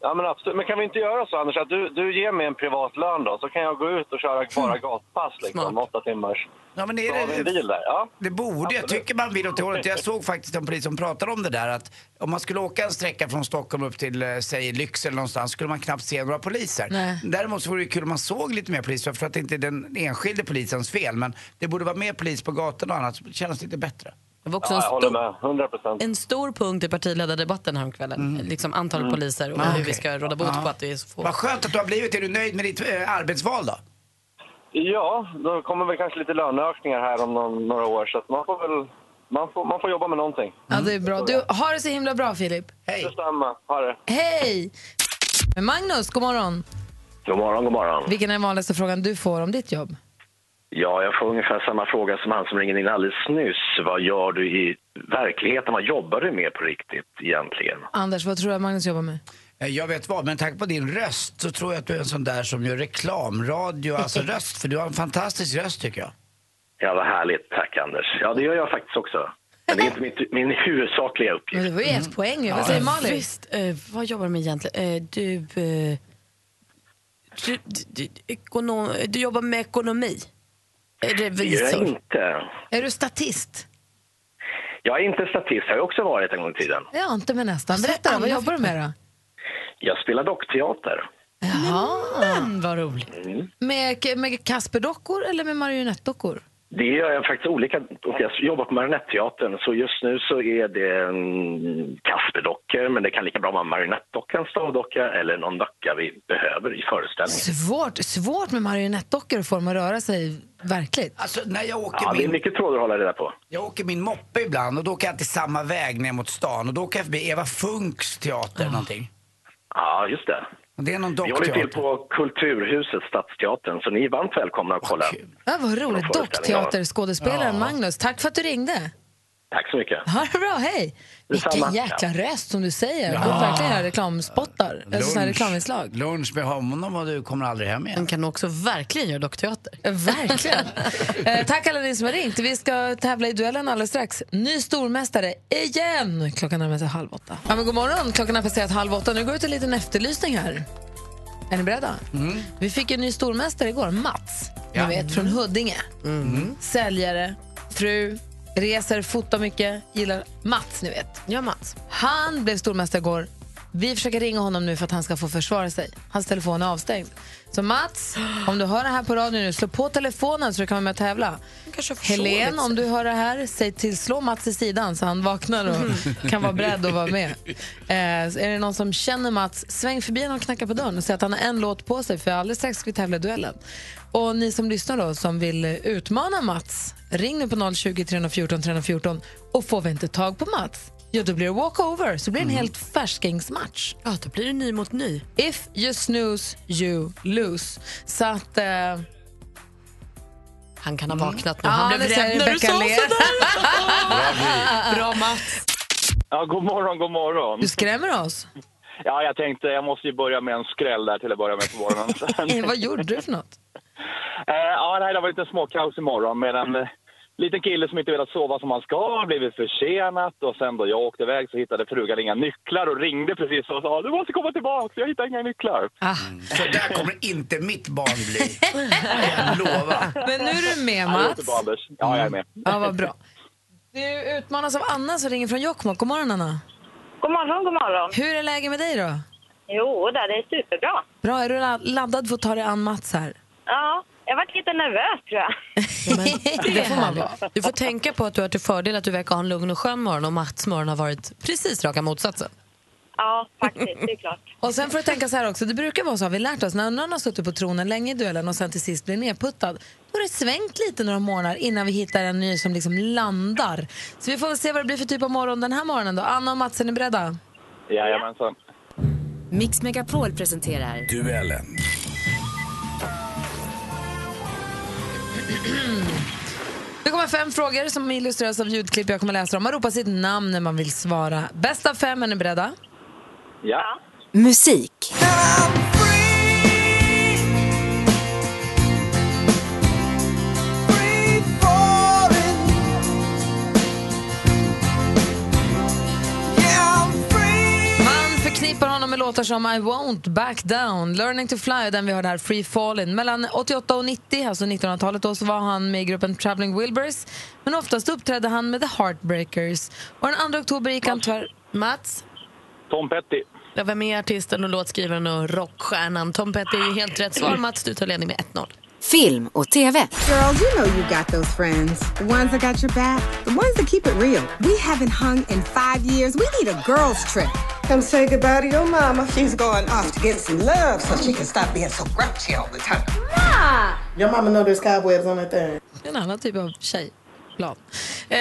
Ja, men absolut. Men kan vi inte göra så, Anders, att du, du ger mig en privat lön då, så kan jag gå ut och köra bara gatpass liksom, åtta timmars. Ja, men är vi en det, deal där, ja. det borde, jag tycker man vill åt det hållet. Jag såg faktiskt en polis som pratade om det där att om man skulle åka en sträcka från Stockholm upp till, eh, säg Lycksele någonstans, skulle man knappt se några poliser. Nej. Däremot så vore det kul om man såg lite mer poliser, för att det inte är den enskilde polisens fel, men det borde vara mer polis på gatorna och annat, så det känns lite bättre. Det var också Ja, en, jag håller stor, med. 100 procent. en stor punkt i partiledardebatten häromkvällen. Liksom antalet poliser och Ah, hur okej. vi ska råda bot Ja. på att det är så få. Vad skönt att du har blivit, är du nöjd med ditt eh, arbetsval då? Ja, då kommer väl kanske lite löneökningar här om någon, några år, så att man får väl man får, man får jobba med någonting. Ja, det är bra. Du, har det så himla bra, Filip. Hej! Detsamma. Ha det. Hej! Magnus, god morgon. God morgon, god morgon. Vilken är den vanligaste frågan du får om ditt jobb? Ja, jag får ungefär samma fråga som han som ringde in alldeles nyss. Vad gör du i verkligheten? Vad jobbar du med på riktigt egentligen? Anders, vad tror du att Magnus jobbar med? Eh, Jag vet vad, men tack på din röst så tror jag att du är en sån där som gör reklamradio, alltså röst, för du har en fantastisk röst tycker jag. Ja, vad härligt. Tack, Anders. Ja, det gör jag faktiskt också. Men det är inte mitt, min huvudsakliga uppgift. Men det var ju ett poäng. ju. Vad säger Malin? Visst, eh, vad jobbar du med egentligen? Eh, du, eh, du, du, du, ekonom, du jobbar med ekonomi? Det gör jag Revisor? inte. Är du statist? Jag är inte statist, har jag också varit en gång i tiden. Ja, inte med nästan. Berätta då, vad jobbar du med då? Jag spelar dockteater. Jaha. Men vad roligt. Med, med Kasperdockor eller med marionettdockor? Det gör jag faktiskt olika. Jag jobbar på Marionetteatern, så just nu så är det Kasperdockor, men det kan lika bra vara marionettdocka, en stavdocka eller någon docka vi behöver i föreställningen. Svårt, svårt med marionettdockor att få dem att röra sig verkligt. Alltså när jag åker Ja, det är min... mycket trådar att hålla reda på. Jag åker min moppe ibland och då åker jag alltid samma väg ner mot stan och då åker jag förbi Eva Funks teater eller någonting. Ja, just det. Det är någon Vi håller till på Kulturhuset, Stadsteatern, så ni är varmt välkomna att kolla. Ja, vad roligt. Dockteaterskådespelaren Ja. Magnus, tack för att du ringde. Tack så mycket. Ha det bra, hej! Vilken Detsamma. jäkla röst som du säger. Ja. Du verkligen göra reklamspottar, alltså såna här reklaminslag. lunch med honom och du kommer aldrig hem igen. Den kan också verkligen göra dockteater. Verkligen. eh, tack alla ni som har ringt. Vi ska tävla i duellen alldeles strax. Ny stormästare igen. Klockan närmar sig halv åtta. Ja, men god morgon. Klockan har passerat halv åtta. Nu går det ut en liten efterlysning här. Är ni beredda? Vi fick en ny stormästare igår, Mats. Ja. Ni vet, från Huddinge. Säljare, fru, reser, fotar mycket, gillar Mats, ni vet. Ja, Mats. Han blev stormästare igår. Vi försöker ringa honom nu för att han ska få försvara sig. Hans telefon är avstängd. Så Mats, om du hör det här på radion nu, slå på telefonen så du kan vara med och tävla. Helen, om du hör det här, säg till, slå Mats i sidan så han vaknar och kan vara beredd att vara med. Eh, är det någon som känner Mats, sväng förbi honom och knacka på dörren och säg att han har en låt på sig för alldeles strax ska vi tävla i duellen. Och ni som lyssnar då, som vill utmana Mats, ring nu på 020 314 314 och får vi inte tag på Mats, ja då blir det walkover, så blir det en helt färskingsmatch. Ja, då blir det ny mot ny. If you snooze, you lose. Så att... Eh, Han kan ha vaknat nu. Han blev rädd när du sa ler. sådär. Bra Mats. Ja, god morgon, god morgon. Du skrämmer oss. Ja, jag tänkte jag måste ju börja med en skräll där till att börja med på morgonen. Vad gjorde du för något? Eh, ja, nej, det var lite småkaos imorgon med en eh, liten kille som inte velat sova som han ska, blivit försenat och sen då jag åkte iväg så hittade frugan inga nycklar och ringde precis och sa du måste komma tillbaka, jag hittar inga nycklar. Så där kommer inte mitt barn bli. Jag lovar. Men nu är du med Ja, det låter Mats. bra, Anders. Ja, jag är med. Ja, vad bra. Du utmanas av Anna som ringer från Jokkmokk. God morgon Anna. God morgon, god morgon. Hur är läget med dig då? Jo, det är superbra. Bra, är du la- laddad för att ta dig an Mats här? Ja, jag varit lite nervös tror jag. Det får man vara. Du får tänka på att du har till fördel att du verkar ha en lugn och skön morgon och Mats morgon har varit precis raka motsatsen. Ja, faktiskt, det är klart. Och sen får du tänka så här också, det brukar vara så har vi lärt oss, när någon har suttit på tronen länge i duellen och sen till sist blir nedputtad, då har det svängt lite några månader innan vi hittar en ny som liksom landar. Så vi får väl se vad det blir för typ av morgon den här morgonen då. Anna och Mats, är ni beredda? Jajamensan. Mix Megapol presenterar Duellen. Det kommer fem frågor som illustreras av ljudklipp jag kommer läsa dem. Man ropar sitt namn när man vill svara. Bäst av fem, är ni beredda? Ja. musik. Låtar som I won't back down, Learning to fly, den vi hörde här, Free Fallin'. Mellan 88 och 90, alltså 1900-talet, då, så var han med i gruppen Traveling Wilburys. Men oftast uppträdde han med The Heartbreakers. Och den 2 oktober gick han tyvärr... Mats? Tom Petty. Ja, vem är artisten och låtskrivaren och rockstjärnan? Tom Petty är helt rätt svar. Mats, du tar ledning med 1-0. Film och TV. Girl, you know you got those friends. The ones that got your back. The ones that keep it real. We haven't hung in five years. We need a girls trip. Come say goodbye to your mama. She's going off to get some love so she can stop being so grouchy all the time. Ma! Your mama know there's cobwebs on that thing. En annan typ av tjej. Plan. Eh,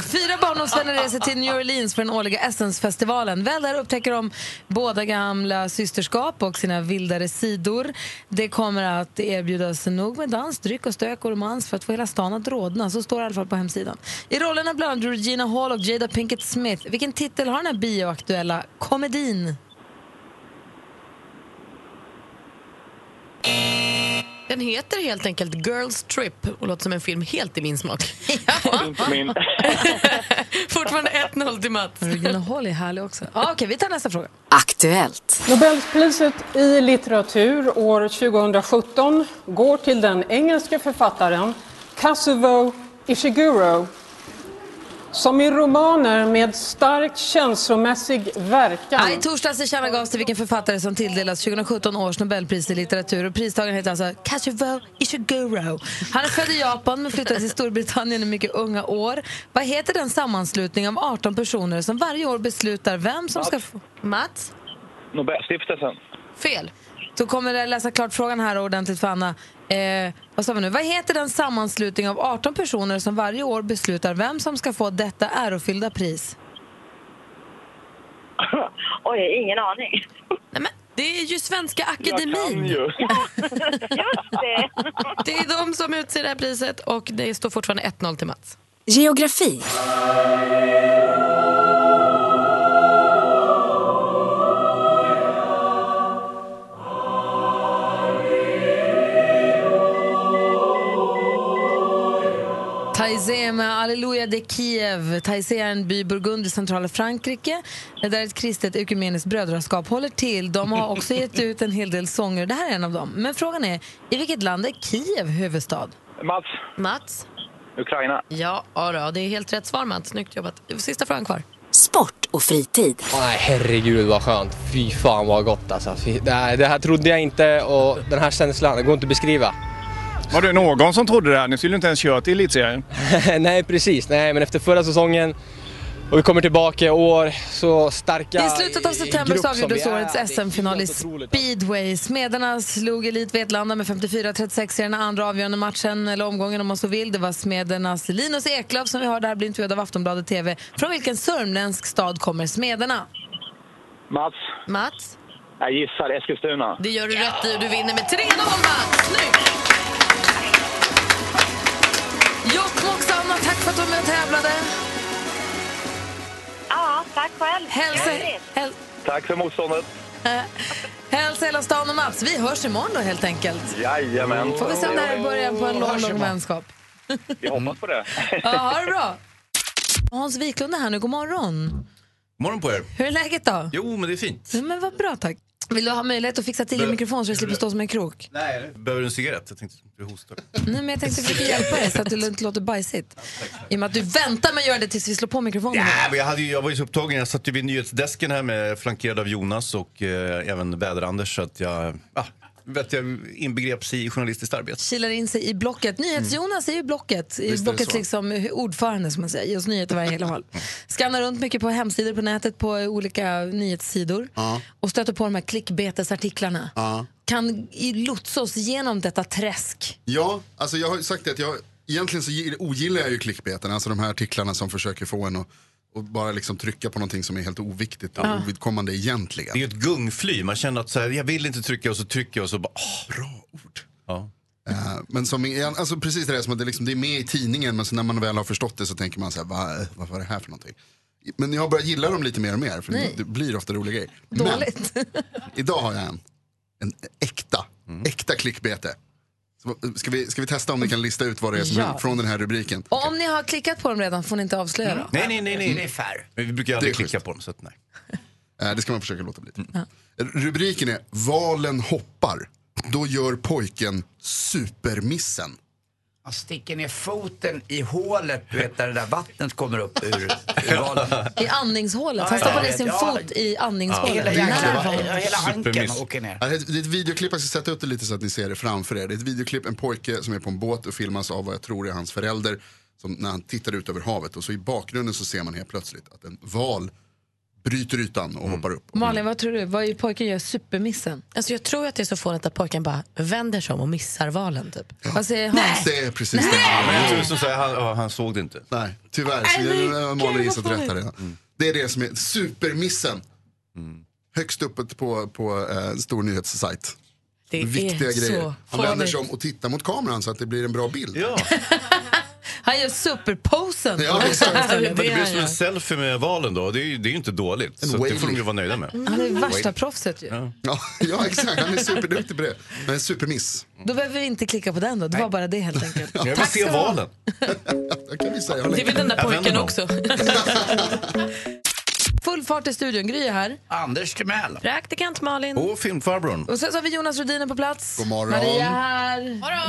fyra barndomsvänner reser till New Orleans för den årliga Essence-festivalen. Väl där upptäcker de båda gamla systerskap och sina vildare sidor. Det kommer att erbjudas nog med dans, dryck och stök och romans för att få hela stan att rodna. Så står det i alla fall på hemsidan. I rollerna bland annat Regina Hall och Jada Pinkett Smith. Vilken titel har den här bioaktuella komedin? Den heter helt enkelt Girls Trip och låter som en film helt i min smak. Inte min. Fortfarande 1-0 till Mats. Regina Hall är härlig också. Ah, Okej, vi tar nästa fråga. Aktuellt. Nobelpriset i litteratur år 2017 går till den engelska författaren Kazuo Ishiguro som i romaner med starkt känslomässig verkan I torsdags tillkännagavs till vilken författare som tilldelas 2017 års Nobelpris i litteratur. Och pristagaren heter alltså Kazuo Ishiguro. Han är född i Japan men flyttade till Storbritannien i mycket unga år. Vad heter den sammanslutning av 18 personer som varje år beslutar vem som ska få... Mats? Nobelstiftelsen. Fel. Då kommer jag läsa klart frågan här ordentligt för Anna. Eh, vad sa vi nu? Vad heter den sammanslutning av 18 personer som varje år beslutar vem som ska få detta ärofyllda pris? Oj, ingen aning. Nej, men det är ju Svenska kan Akademin. ju. Just det. Det är de som utser det här priset och det står fortfarande 1-0 till Mats. Geografi. Taizé med Alleluja de Kiev. Taizé är en by i Burgund i centrala Frankrike där ett kristet ekumeniskt brödraskap håller till. De har också gett ut en hel del sånger. Det här är en av dem. Men frågan är, i vilket land är Kiev huvudstad? Mats. Mats? Ukraina. Ja, ja det är helt rätt svar Mats. Snyggt jobbat. Sista frågan kvar. Sport och fritid. Nej, herregud vad skönt. Fy fan vad gott alltså. Fy, det, här, det här trodde jag inte och den här känslan, det går inte att beskriva. Var det någon som trodde det här? Ni skulle inte ens köra till elitserien. Nej, precis. Nej, men efter förra säsongen och vi kommer tillbaka i år så starka I slutet av september så avgjordes årets SM-final i otroligt. speedway. Smederna slog Elit Vetlanda med 54-36 i den andra avgörande matchen, eller omgången om man så vill. Det var Smedernas Linus Eklöf som vi hörde här bli intervjuad av Aftonbladet TV. Från vilken sörmländsk stad kommer Smederna? Mats. Mats? Jag gissar Eskilstuna. Det gör du rätt i. Du vinner med 3-0 Mats. Snyggt! Tävlade. Ja, tack själv. Hälsa, häl, Tack för motståndet. hälsa hela stan och Mats. Vi hörs imorgon då helt enkelt. Jajamän. Får vi se om det här är början på en lång, lång vänskap. Vi hoppas på det. Ja, ha det bra. Hans Wiklund är här nu. God morgon. Morgon på er. Hur är läget då? Jo, men det är fint. Ja, Men vad bra, tack. Vill du ha möjlighet att fixa till din mikrofon så du slipper stå som en krok? Nej. Behöver du en cigarett? Jag tänkte att du hostar. Nej, men jag tänkte försöka hjälpa dig så att du inte låter bajsigt. I och med att du väntar med att göra det tills vi slår på mikrofonen. Ja, men jag, hade ju, jag var ju så upptagen. Jag satt ju vid nyhetsdesken här med flankerad av Jonas och eh, även Väder-Anders. Så att jag, ah, vet jag inbegreps i journalistiskt arbete. Kilar in sig i Blocket. NyhetsJonas är ju Blocket. I Visst Blockets liksom ordförande som man säger. Ge oss nyheter varje hela håll. Skannar runt mycket på hemsidor på nätet på olika nyhetssidor. Ja. Och stöter på de här klickbetesartiklarna. Ja. Kan lotsa oss igenom detta träsk. Ja, alltså jag har sagt det att jag, egentligen så gi- ogillar jag ju klickbeten, alltså de här artiklarna som försöker få en att och bara liksom trycka på någonting som är helt oviktigt och Ja. ovidkommande egentligen. Det är ju ett gungfly. Man känner att så här, jag vill inte trycka och så trycker jag och så bara, åh, bra ord. Ja. Eh, men som, är- alltså precis det där som att det, liksom, det är med i tidningen men så när man väl har förstått det så tänker man så här, Va, vad var det här för någonting? Men jag har börjat gilla dem lite mer och mer för Nej. det blir ofta roliga grejer. Dåligt. Men idag har jag en, en äkta, Mm. äkta klickbete. Så, Ska vi, ska vi testa om ni kan lista ut vad det är som Ja. från den här rubriken? Och om ni har klickat på dem redan får ni inte avslöja dem. Nej, nej, nej. nej. Det är fair. Men vi brukar aldrig klicka på dem. Så att, nej. Eh, det ska man försöka låta bli. Rubriken är Valen hoppar. Då gör pojken supermissen. Han sticker ner foten i hålet, du vet där det där vattnet kommer upp ur, ur valen. I andningshålet. Han stoppar ner sin Ja. fot i andningshålet. Hela jäkla- hela Supermiss. åker ner. Ja, Det är ett- det är ett videoklipp, jag ska sätta upp det lite så att ni ser det framför er. Det är ett videoklipp, en pojke som är på en båt och filmas av vad jag tror är hans förälder. Som när han tittar ut över havet och så i bakgrunden så ser man helt plötsligt att en val bryter ytan och hoppar upp. Malin, vad tror du? Vad är pojken gör supermissen? Alltså jag tror att det är så fånigt att pojken bara vänder sig om och missar valen. Typ. Vad säger Hans? Det är precis det. Ja, men jag tror som säger, han, ja, han såg det inte. Nej, tyvärr. Så jag Malin gissat rätt här redan. Det är det som är supermissen. Högst uppe på, på eh, en stor nyhetssajt. Det är Viktiga så grejer. Han vänder sig om och tittar mot kameran så att det blir en bra bild. Ja. Han gör superposen. Ja, exakt. Det Det blir som en selfie med valen då. Det är ju, det är ju inte dåligt. Så det får de ju vara nöjda med. Han är värsta proffset ju. Ja. Ja, exakt. Han är superduktig på det. Men en supermiss. Då behöver vi inte klicka på den då. Det var bara det helt enkelt. Jag vill Tack se valen. Det är väl den där pojken också. Full fart i studion. Gry är här. Anders Timell. Praktikant Malin. Och filmfarbrorn. Och sen så har vi Jonas Rhodiner på plats. God morgon. Maria här.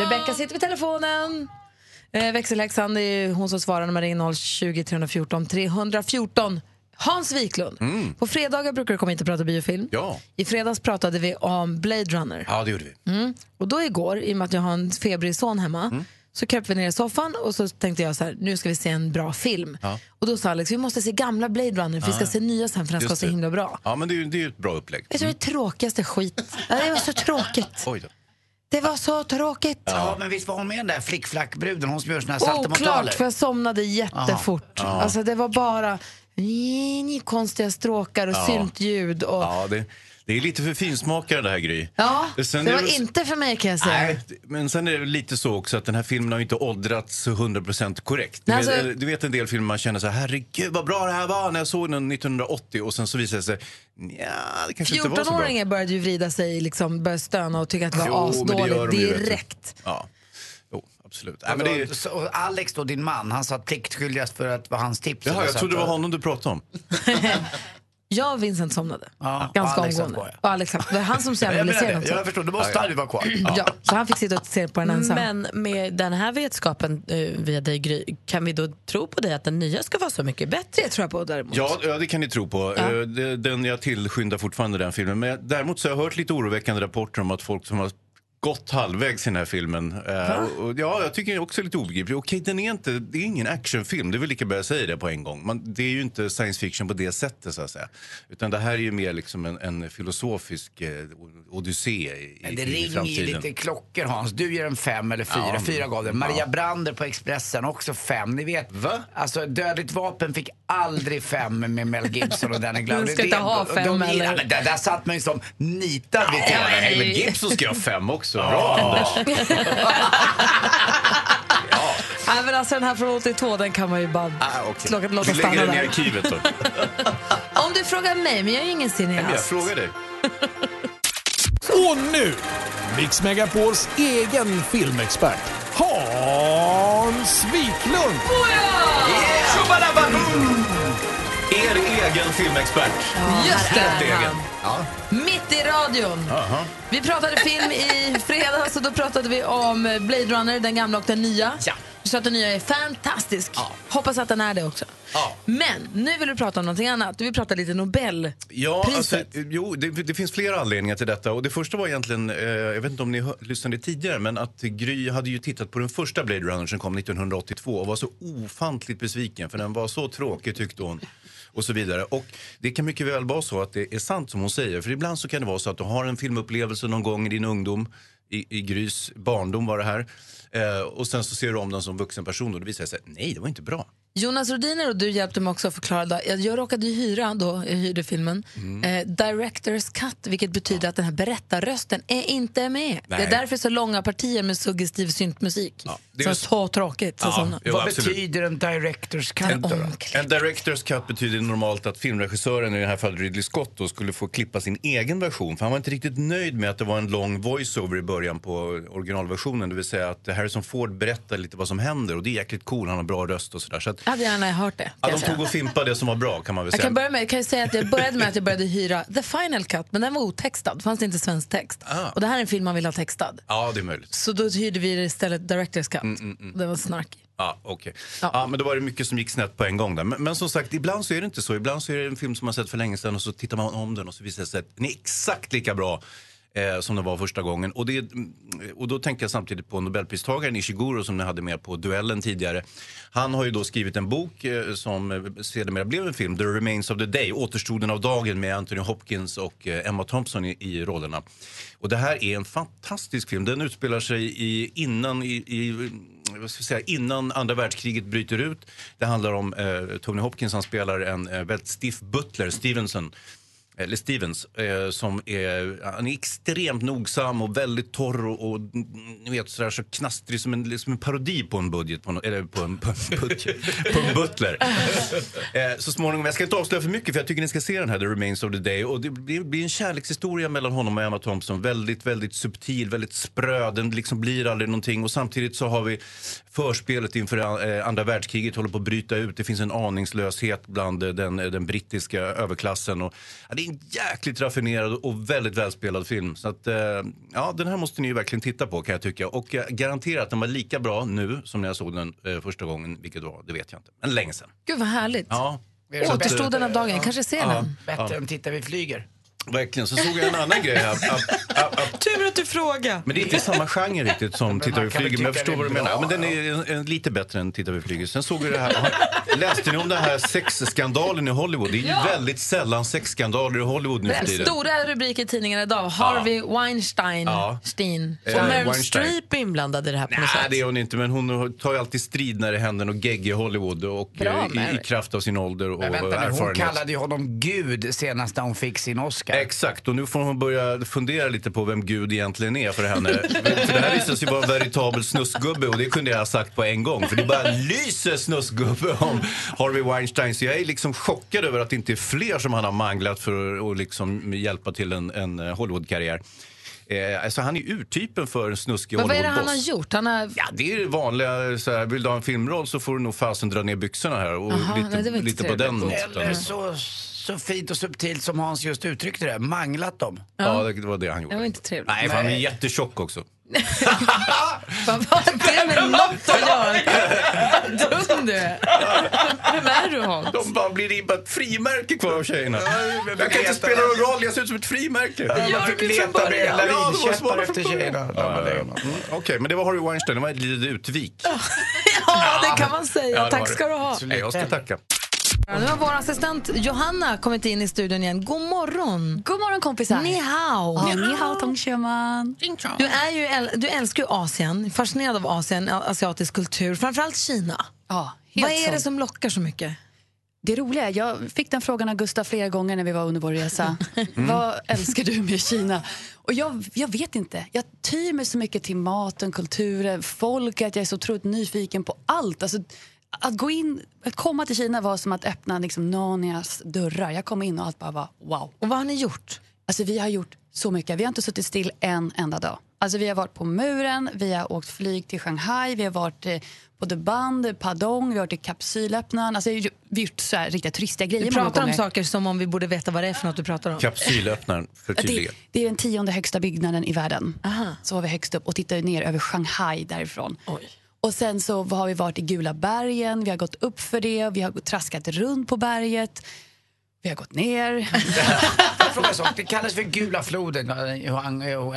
Rebecka sitter vid telefonen. Eh, växelhäxan, det är hon som svarar när man ringer 020 314 314. Hans Wiklund. På fredagar brukar du komma hit och prata biofilm. Ja. I fredags pratade vi om Blade Runner. ja, det gjorde vi. Mm. Och då igår, i och med att jag har en febrig son hemma, Mm. så kröp vi ner i soffan och så tänkte jag så här, nu ska vi se en bra film. Ja. Och då sa Alex, vi måste se gamla Blade Runner, för vi ska se nya sen för den ska vara så det. himla bra. Ja, men det är ju det är ett bra upplägg. Vet du vad det tråkigaste skit? Det var så tråkigt. Oj då. Det var så tråkigt. Ja, men visst var hon med den där flickflackbruden, hon som gör såna här Oklart, saltomortaler? för jag somnade jättefort. Aha. Alltså det var bara ni konstiga stråkar och Ja. syntljud. Och... Ja, det, det är lite för finsmakare det här Gry. Ja, Sen det var det- inte för mig kan jag säga. Nej, men sen är det lite så också att den här filmen har inte åldrats 100% korrekt. Du, Nej, vet, alltså- du vet en del filmer man känner så här, herregud vad bra det här var när jag såg den 1980 och sen så visar det sig, ja det kanske inte var så bra. 14-åringar började ju vrida sig, liksom, började stöna och tycka att det var Jo, det asdåligt de direkt. Ja, absolut. Nej, men det är, och Alex då, din man, han sa pliktskyldigast för att vara hans tips. jaha, jag trodde det var honom du pratade om. Jag och Vincent somnade. Ja, Ganska och omgående. kvar, Och Alex, det var han som så gärna Jag ville se den. Jag förstår, då måste Harry vara kvar. Ja, så han fick sitta och se på den ensam. Men med den här vetskapen eh, via dig Gry, kan vi då tro på dig att den nya ska vara så mycket bättre? Det tror jag på däremot. Ja, ja, det kan ni tro på. Ja. Eh, Den, jag tillskyndar fortfarande den filmen. Men däremot så har jag hört lite oroväckande rapporter om att folk som har gått halvvägs i den här filmen. eh, och, ja, jag tycker också lite obegriplig. Okej, den är inte, det är ingen actionfilm, det är väl lika bra jag säger det på en gång. Man, det är ju inte science fiction på det sättet så att säga. Utan det här är ju mer liksom en, en filosofisk eh, odyssé i, Men det i ringer ju framtiden. lite klockor Hans. Du ger en fem eller fyra. Ja, fyra gav den. Maria ja. Brander på Expressen också fem. Ni vet, Va? alltså Dödligt vapen fick aldrig fem med Mel Gibson och Danny Glover. Du ska inte ha de- fem, de, eller? Ja, men där, där satt man ju som nitad vid Ja, tvn. men Gibson ska ha fem också. Bra Anders! Nej, men alltså den här från 82, den kan man ju bara Ah, okej. låta, låta Vi stanna lägger den i där. arkivet då. Om du frågar mig, men jag är ingen men jag cineast. frågar dig. Och nu, Mix Megapols egen filmexpert, Hans Wiklund! Er egen filmexpert. Just det. Egen. han. Mitt i radion. Jaha. Vi pratade film i fredags och då pratade vi om Blade Runner, den gamla och den nya. Ja. Du sa att den nya är fantastisk. Hoppas att den är det också. Ja. Men nu vill du prata om någonting annat. Du vill prata lite Nobel. Ja, alltså, jo, det, det finns flera anledningar till detta. Och det första var egentligen, eh, jag vet inte om ni hör, lyssnade tidigare, men att Gry hade ju tittat på den första Blade Runner som kom 1982 och var så ofantligt besviken för den var så tråkig tyckte hon. Och så vidare. Och det kan mycket väl vara så att det är sant som hon säger. För ibland så kan det vara så att du har en filmupplevelse någon gång i din ungdom, i, i Grys barndom var det här. Eh, och sen så ser du om den som vuxen person och det visar sig, nej det var inte bra. Jonas Rodiner och du hjälpte mig också att förklara. Då. Jag, jag råkade ju hyra, då, jag hyrde filmen, Mm. eh, Directors Cut, vilket betyder att den här berättarrösten är inte med. Det Nej. är därför så långa partier med suggestiv syntmusik. det är så ju- så tråkigt. Så Ja, såna. jo, Vad absolut. betyder en director's cut då? En director's cut betyder normalt att filmregissören, i det här fallet Ridley Scott, då, skulle få klippa sin egen version. För han var inte riktigt nöjd med att det var en lång voiceover i början på originalversionen. Det vill säga att Harrison Ford berättar lite vad som händer och det är jäkligt cool, han har bra röst och sådär. Så Jag hade gärna hört det. Ja, de jag tog och fimpade det som var bra kan man väl Jag säga. kan, börja med, kan jag säga att jag började med att jag började hyra The Final Cut, men den var otextad. Det fanns inte svensk text. Ah. Och det här är en film man vill ha textad. Ja, det är möjligt. Så då hyrde vi istället Directors Cut. Mm, Den var snarkig. Ja, okej. Ja. men då var det mycket som gick snett på en gång där. Men, men som sagt, ibland så är det inte så. Ibland så är det en film som man sett för länge sedan och så tittar man om den och så visar det sig att den är exakt lika bra eh, som den var första gången. Och, det, och då tänker jag samtidigt på Nobelpristagaren Ishiguro som ni hade med på duellen tidigare. Han har ju då skrivit en bok eh, som sedermera blev en film, The Remains of the Day, Återstoden av dagen med Anthony Hopkins och eh, Emma Thompson i, i rollerna. Och det här är en fantastisk film. Den utspelar sig i, innan, i, i, vad ska jag säga, innan andra världskriget bryter ut. Det handlar om eh, Tony Hopkins, han spelar en eh, väldigt stiff butler, Stevenson eller Stevens, eh, som är, han är extremt nogsam och väldigt torr och, och ni vet, sådär, så knastrig som en, som en parodi på en budget, på en, eller på en, på en, budget, på en butler. eh, så småningom, jag ska inte avslöja för mycket för jag tycker ni ska se den här The Remains of the Day och det blir, blir en kärlekshistoria mellan honom och Emma Thompson. Väldigt, väldigt subtil, väldigt spröd, den liksom blir aldrig någonting och samtidigt så har vi förspelet inför eh, andra världskriget håller på att bryta ut. Det finns en aningslöshet bland eh, den, den brittiska överklassen. Och, ja, det en jäkligt raffinerad och väldigt välspelad film. Så att, eh, ja, den här måste ni ju verkligen titta på kan jag tycka. Och jag garanterar att den var lika bra nu som när jag såg den eh, första gången. Vilket var, det vet jag inte. Men länge sedan. Gud vad härligt. Ja. Återstoden av dagen, kanske ser den. Bättre än Titta vi flyger. Verkligen. Så såg jag en annan grej här. Tur att du frågar. Men det är inte samma genre riktigt som Tittar vi flyger. Men jag förstår vad du menar. Ja, men den är en, en, lite bättre än Tittar vi flyger. Sen såg vi det här. Läste ni om den här sexskandalen i Hollywood? Det är ju Ja. väldigt sällan sexskandaler i Hollywood nu för tiden. Stora rubriker i tidningarna idag. Harvey Weinstein. Ja. Stein. Eh, Och Meryl Weinstein. Streep är inblandad i det här på något Nej, sätt. det är hon inte. Men hon tar ju alltid strid när det händer något gegg i Hollywood. Och Bra, eh, i, i kraft av sin ålder och Men vänta nu, hon erfarenhet. kallade ju honom Gud senast när hon fick sin Oscar. Exakt, och nu får hon börja fundera lite på vem Gud egentligen är för henne. för det här visar sig vara en veritabel snuskgubbe och det kunde jag ha sagt på en gång. För det bara lyser snuskgubbe om Harvey Weinstein. Så jag är liksom chockad över att det inte är fler som han har manglat för att liksom hjälpa till en, en Hollywoodkarriär. Eh, alltså han är urtypen för en snuskig Men vad är det han har gjort? Han har... Ja, det är vanliga. Så här, vill du ha en filmroll så får du nog fasen dra ner byxorna här. Och Aha, lite, nej, lite på den noten. Eller så, så fint och subtilt som Hans just uttryckte det, manglat dem. Ja, det var det han gjorde. Det var inte trevligt. Nej, för han är jättetjock också. Vad har det med något att göra? Vad dum du är. Vem är du Hans? De bara blir det bara ett frimärke kvar av tjejerna. jag kan inte spela någon roll, jag ser ut som ett frimärke. Man fick leta med lavinkäppar efter tjejerna. Ja, ja, ja. Mm, Okej, men det var Harvey Weinstein, det var ett litet utvik. Ja, det kan man säga. Ja, det Tack var ska det. du ha. Nej, jag ska tacka. Nu har vår assistent Johanna kommit in i studion igen. God morgon! God morgon kompisar! Ni hao! Ja, ni hao, tongtjöman. Du, är ju, äl- du älskar ju Asien, fascinerad av Asien, asiatisk kultur, framförallt Kina. Ja, helt Vad är det såld. som lockar så mycket? Det roliga, jag fick den frågan av Gustav flera gånger när vi var under vår resa. Vad älskar du med Kina? Och jag, jag vet inte. Jag tyr mig så mycket till maten, kulturen, folket. Jag är så otroligt nyfiken på allt. Alltså, att, gå in, att komma till Kina var som att öppna liksom, Narnias dörrar. Jag kom in och allt bara var wow. Och vad har ni gjort? Alltså, vi har gjort så mycket. Vi har inte suttit still en enda dag. Alltså, vi har varit på muren, vi har åkt flyg till Shanghai, vi har varit eh, på Duband, Padong, vi har varit i kapsylöppnaren. Alltså, vi har gjort så här, riktiga turistiga grejer Du pratar om saker som om vi borde veta vad det är för något du pratar om. Kapsylöppnaren, förtydliga. Det, det är den tionde högsta byggnaden i världen. Så var vi högst upp och tittade ner över Shanghai därifrån. Och sen så har vi varit i Gula bergen, vi har gått upp för det, vi har traskat runt på berget. Vi har gått ner. Fråga? Det kallas för Gula floden, eller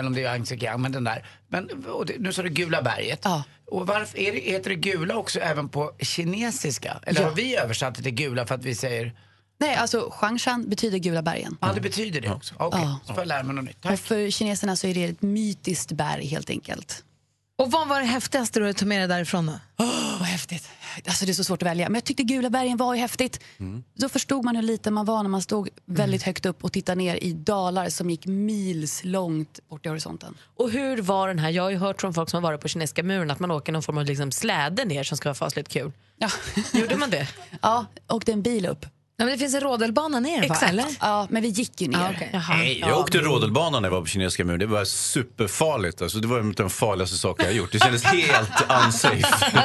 om det är Yangtze-kiang, men den där. Men det, nu sa du Gula berget. Och varför är det, heter det Gula också även på kinesiska? Eller Ja. har vi översatt det till Gula för att vi säger... Nej, alltså Huangshan betyder Gula bergen. Ja, det betyder det också. Okej, Ja. så får jag lära mig något nytt. Och för kineserna så är det ett mytiskt berg helt enkelt. Och vad var det häftigaste du tog med dig därifrån då? Åh, vad häftigt. Alltså, det är så svårt att välja. Men jag tyckte Gula bergen var ju häftigt. Då förstod man hur liten man var när man stod väldigt högt upp och tittade ner i dalar som gick mils långt bort i horisonten. Och hur var den här? Jag har ju hört från folk som har varit på kinesiska muren att man åker någon form av liksom släde ner som ska vara fasligt kul. Ja. Gjorde man det? Ja, åkte en bil upp. Ja, men det finns en rodelbana ner, va? Exakt. Eller? Ja, men vi gick ju ner. Ah, okej. Nej, jag åkte rodelbanan när jag var på kinesiska muren. Det var superfarligt. Alltså, det var en av de farligaste saker jag har gjort. Det kändes helt unsafe.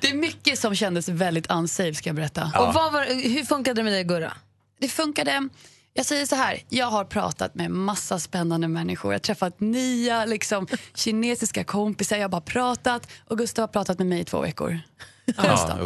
Det är mycket som kändes väldigt unsafe ska jag berätta. Och vad var, hur funkade det med dig, Gurra? Det funkade. Jag säger så här, jag har pratat med massa spännande människor. Jag har träffat nya liksom, kinesiska kompisar. Jag har bara pratat och Gustav har pratat med mig i två veckor.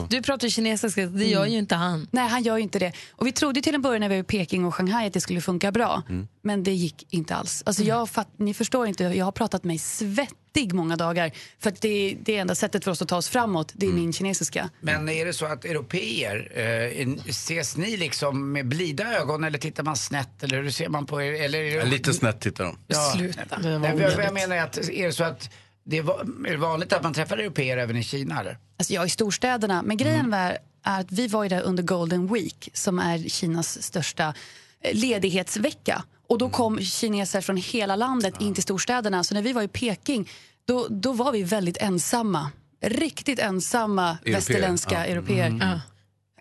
Du pratar kinesiska, det gör ju inte han. Nej, han gör ju inte det. Och vi trodde till en början när vi var i Peking och Shanghai att det skulle funka bra. Men det gick inte alls. Alltså jag fatt, ni förstår inte, jag har pratat mig svettig många dagar. För att det, det är enda sättet för oss att ta oss framåt, det är min kinesiska. Men är det så att europeer, eh, ses ni liksom med blida ögon eller tittar man snett eller hur ser man på er? Eller är det... Lite snett tittar de. Ja. Sluta. Nej, vad vad jag menar att, är det så att det är, vanligt att man träffar europeer även i Kina eller? Alltså jag i storstäderna, men grejen var är att vi var ju där under Golden Week som är Kinas största eh, ledighetsvecka. Och då kom kineser från hela landet in till storstäderna. Så när vi var i Peking, då, då var vi väldigt ensamma. Riktigt ensamma Europeer, västerländska ja. europeer. Mm.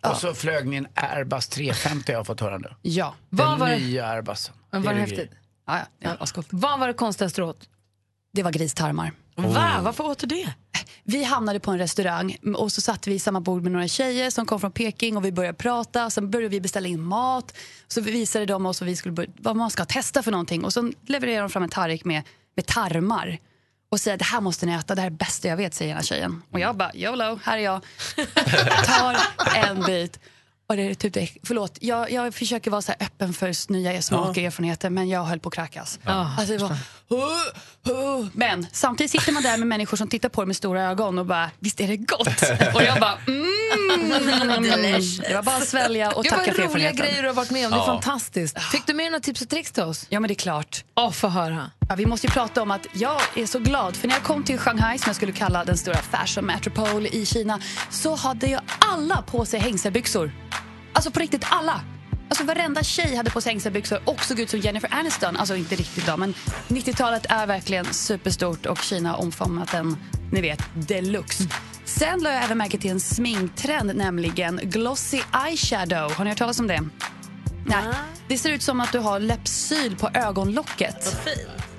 Och så flög ni en Airbus 350 har jag fått höra nu. Ja. Den var nya Airbusen. Men var det häftigt? Ja, ja, ja, Vad var det konstigaste du åt? Det var gristarmar. Va? Varför åt du det? Vi hamnade på en restaurang och så satt vi i samma bord med några tjejer som kom från Peking och vi började prata. Sen började vi beställa in mat. Så visade de oss vad, vi skulle börja, vad man ska testa för någonting. Och så levererade de fram en tallrik med, med tarmar. Och säger det här måste ni äta, det här är det bästa jag vet, säger ena tjejen. Och jag bara, YOLO, här är jag. Tar en bit. Och det är typ det, förlåt, jag, jag försöker vara så här öppen för nya smaker och erfarenheter men jag höll på att kräkas. Alltså det var, "Huh, huh." Men samtidigt sitter man där med människor som tittar på det med stora ögon och bara, visst är det gott? Och jag bara, mm. Det var bara att svälja och Gud, tacka för roliga grejer du har varit med om. Det är fantastiskt. Fick du med några tips och tricks till oss? Ja, men det är klart. Åh, få höra. Ja, vi måste ju prata om att jag är så glad, för när jag kom till Shanghai, som jag skulle kalla den stora fashion metropole i Kina, så hade ju alla på sig hängselbyxor. Alltså på riktigt alla. Alltså varenda tjej hade på sig hängselbyxor och såg ut som Jennifer Aniston. Alltså inte riktigt då, men 90-talet är verkligen superstort och Kina har omfamnat den, ni vet, deluxe. Sen la jag även märke till en sminktrend, nämligen glossy eyeshadow. Har ni hört talas om det? Nej. Det ser ut som att du har läppsyl på ögonlocket.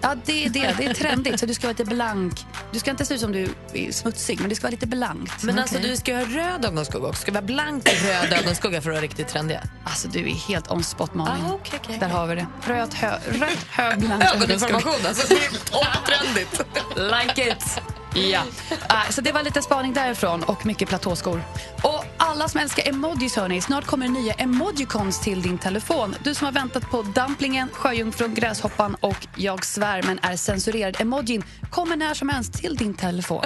Ja, det är det. Det är trendigt. Så du ska vara lite blank. Du ska inte se ut som du är smutsig, men det ska vara lite blankt. Men alltså du ska ha röd ögonskugga också. Ska vara blank röd ögonskugga för att vara riktigt trendig. Alltså du är helt on spot Malin. Ah, okej, okej. Där har vi det. Röd, hö, röd hög blank Ögoninformation alltså. Det är topptrendigt. Like it! Ja. Ah, så det var lite spaning därifrån och mycket platåskor. Och alla som älskar emojis hörni, snart kommer nya emojicons till din telefon. Du som har väntat på dumplingen, sjöjungfrun, gräshoppan och jag svär men är censurerad emojin kommer när som helst till din telefon.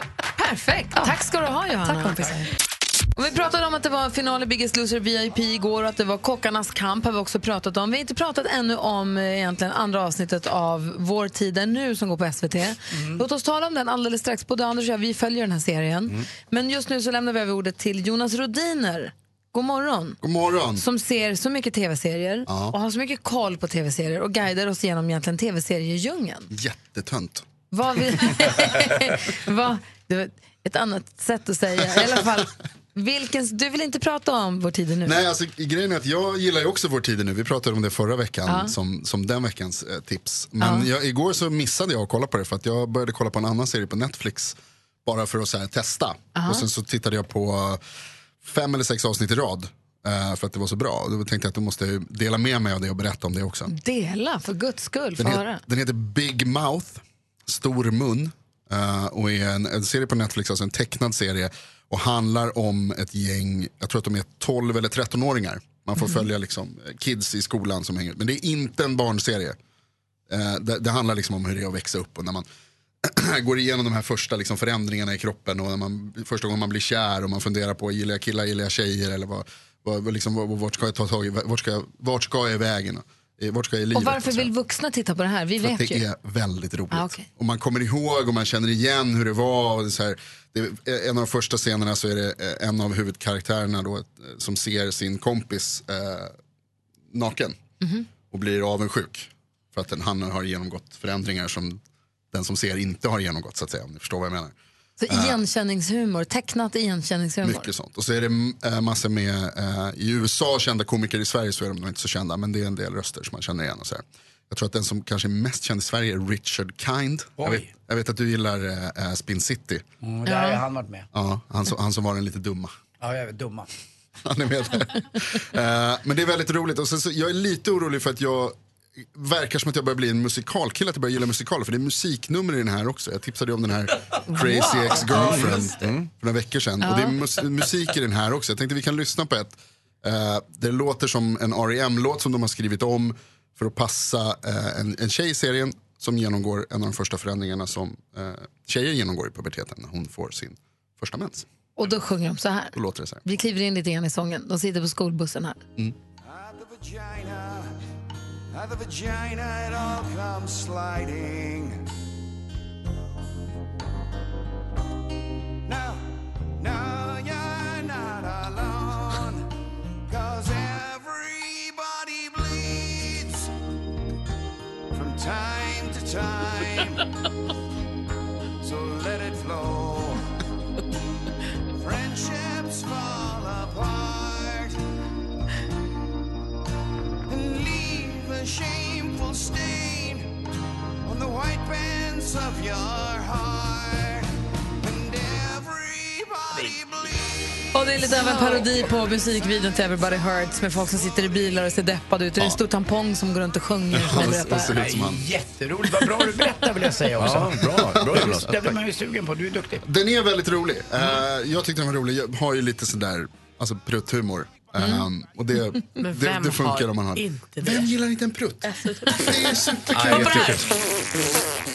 Perfekt. Tack ska du ha, Johanna. Tack kompisar. Och vi pratade om att det var final i Biggest Loser VIP igår och att det var kockarnas kamp har vi också pratat om. Vi har inte pratat ännu om eh, egentligen andra avsnittet av Vår tid är nu som går på SVT. Låt oss tala om den alldeles strax. Både Anders och jag, vi följer den här serien. Men just nu så lämnar vi över ordet till Jonas Rodiner. God morgon. God morgon. Som ser så mycket tv-serier Ja. och har så mycket koll på tv-serier och guidar oss genom egentligen tv-seriedjungeln. Jättetönt. Vad vi... Vad... Det var ett annat sätt att säga. I alla fall, vilken... Du vill inte prata om Vår tid är nu? Nej, alltså, grejen är att jag gillar ju också Vår tid nu. Vi pratade om det förra veckan Ja. som, som den veckans eh, tips. Men Ja. jag, igår så missade jag att kolla på det för att jag började kolla på en annan serie på Netflix bara för att så här, testa. Aha. Och sen så tittade jag på fem eller sex avsnitt i rad eh, för att det var så bra. Då tänkte jag att då måste jag dela med mig av det och berätta om det också. Dela, för guds skull. Den, het, den heter Big Mouth, Stor mun. eh, och är en, en serie på Netflix, alltså en tecknad serie. Och handlar om ett gäng, jag tror att de är 12 eller 13-åringar. Man får Mhm. följa liksom, eh, kids i skolan som hänger. Men det är inte en barnserie. Eh, det, det handlar liksom om hur det är att växa upp och när man går igenom de här första liksom förändringarna i kroppen och när man, första gången man blir kär och man funderar på gillar jag killar, gillar jag tjejer eller vad, vad, liksom, vart ska jag ta tag i, vart ska jag, vart ska jag i vägen? Eh, Vart ska jag i livet? Och varför vill vuxna titta på det här? Vi För att vet det ju. är väldigt roligt. Ah, okej. Och man kommer ihåg och man känner igen hur det var. Och det så här, det är, en av de första scenerna så är det eh, en av huvudkaraktärerna då, eh, som ser sin kompis eh, naken Mhm. och blir avundsjuk. För att den, han har genomgått förändringar som den som ser inte har genomgått så att säga. Om ni förstår vad jag menar. Så Eh, igenkänningshumor, tecknat igenkänningshumor. Mycket sånt. Och så är det äh, massor med, eh, i USA kända komiker, i Sverige så är de nog inte så kända, men det är en del röster som man känner igen. Och så här. Jag tror att den som kanske är mest känd i Sverige är Richard Kind. Jag vet, jag vet att du gillar äh, Spin City. Mm, där har ju han varit med. Ja, han, som, han som var den lite dumma. Ja, jag är dumma. Han är med där. Eh, men det är väldigt roligt. Och sen så, jag är lite orolig för att jag verkar som att jag börjar bli en musikalkille, att jag börjar gilla musikaler. För det är musiknummer i den här också. Jag tipsade ju om den här Crazy Wow. Ex-Girlfriend Ja, för några veckor sedan. Ja. Och det är mus- musik i den här också. Jag tänkte vi kan lyssna på ett. Eh, det låter som en R.E.M-låt som de har skrivit om för att passa eh, en, en tjej i serien som genomgår en av de första förändringarna som eh, tjejer genomgår i puberteten när hon får sin första mens. Och då sjunger de så här. Då låter det så här. Vi kliver in lite grann i sången. De sitter på skolbussen här. Mm. At the vagina, it all comes sliding. You're not alone. Cause everybody bleeds from time to time. a shameful stain on the white pants of your heart. And everybody Och det är lite av en parodi på musikvideon till Everybody Hurts med folk som sitter i bilar och ser deppade ut. Och det är en stor tampong som går runt och sjunger. som berättar. Jätteroligt, vad bra du berättar vill jag säga också. Ja, bra. Bra, Jonas. Det blir man ju sugen på, du är duktig. Den är väldigt rolig. Eh, jag tyckte den var rolig. Jag har ju lite sådär, alltså prutthumor. Um, och det, det, det funkar om man har inte det? Vem gillar inte en prutt? Det är superkul.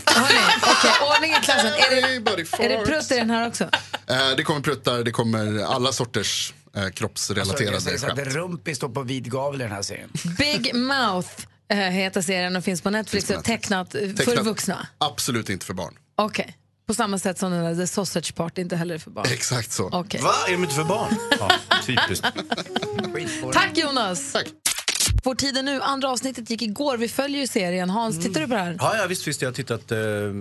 Okej, ordning i klassen. Är det, är det prutt i den här också? Eh, det kommer pruttar, det kommer alla sorters Alltså, kroppsrelaterade jag säger så att skämt. Rumpi står på vid gavel i den här serien. Big Mouth eh, heter serien och finns på Netflix. och tecknat, eh, för Tecknat. vuxna. Absolut inte för barn. Okej. På samma sätt som den där The Sausage Party inte heller är för barn. Exakt så. Okej. Va? Är de inte för barn? Ja, typiskt. Tack Jonas! Vår tid är nu. Andra avsnittet gick igår. Vi följer ju serien. Hans, tittar du på det här? Ja, ja visst, visst. Jag har tittat eh,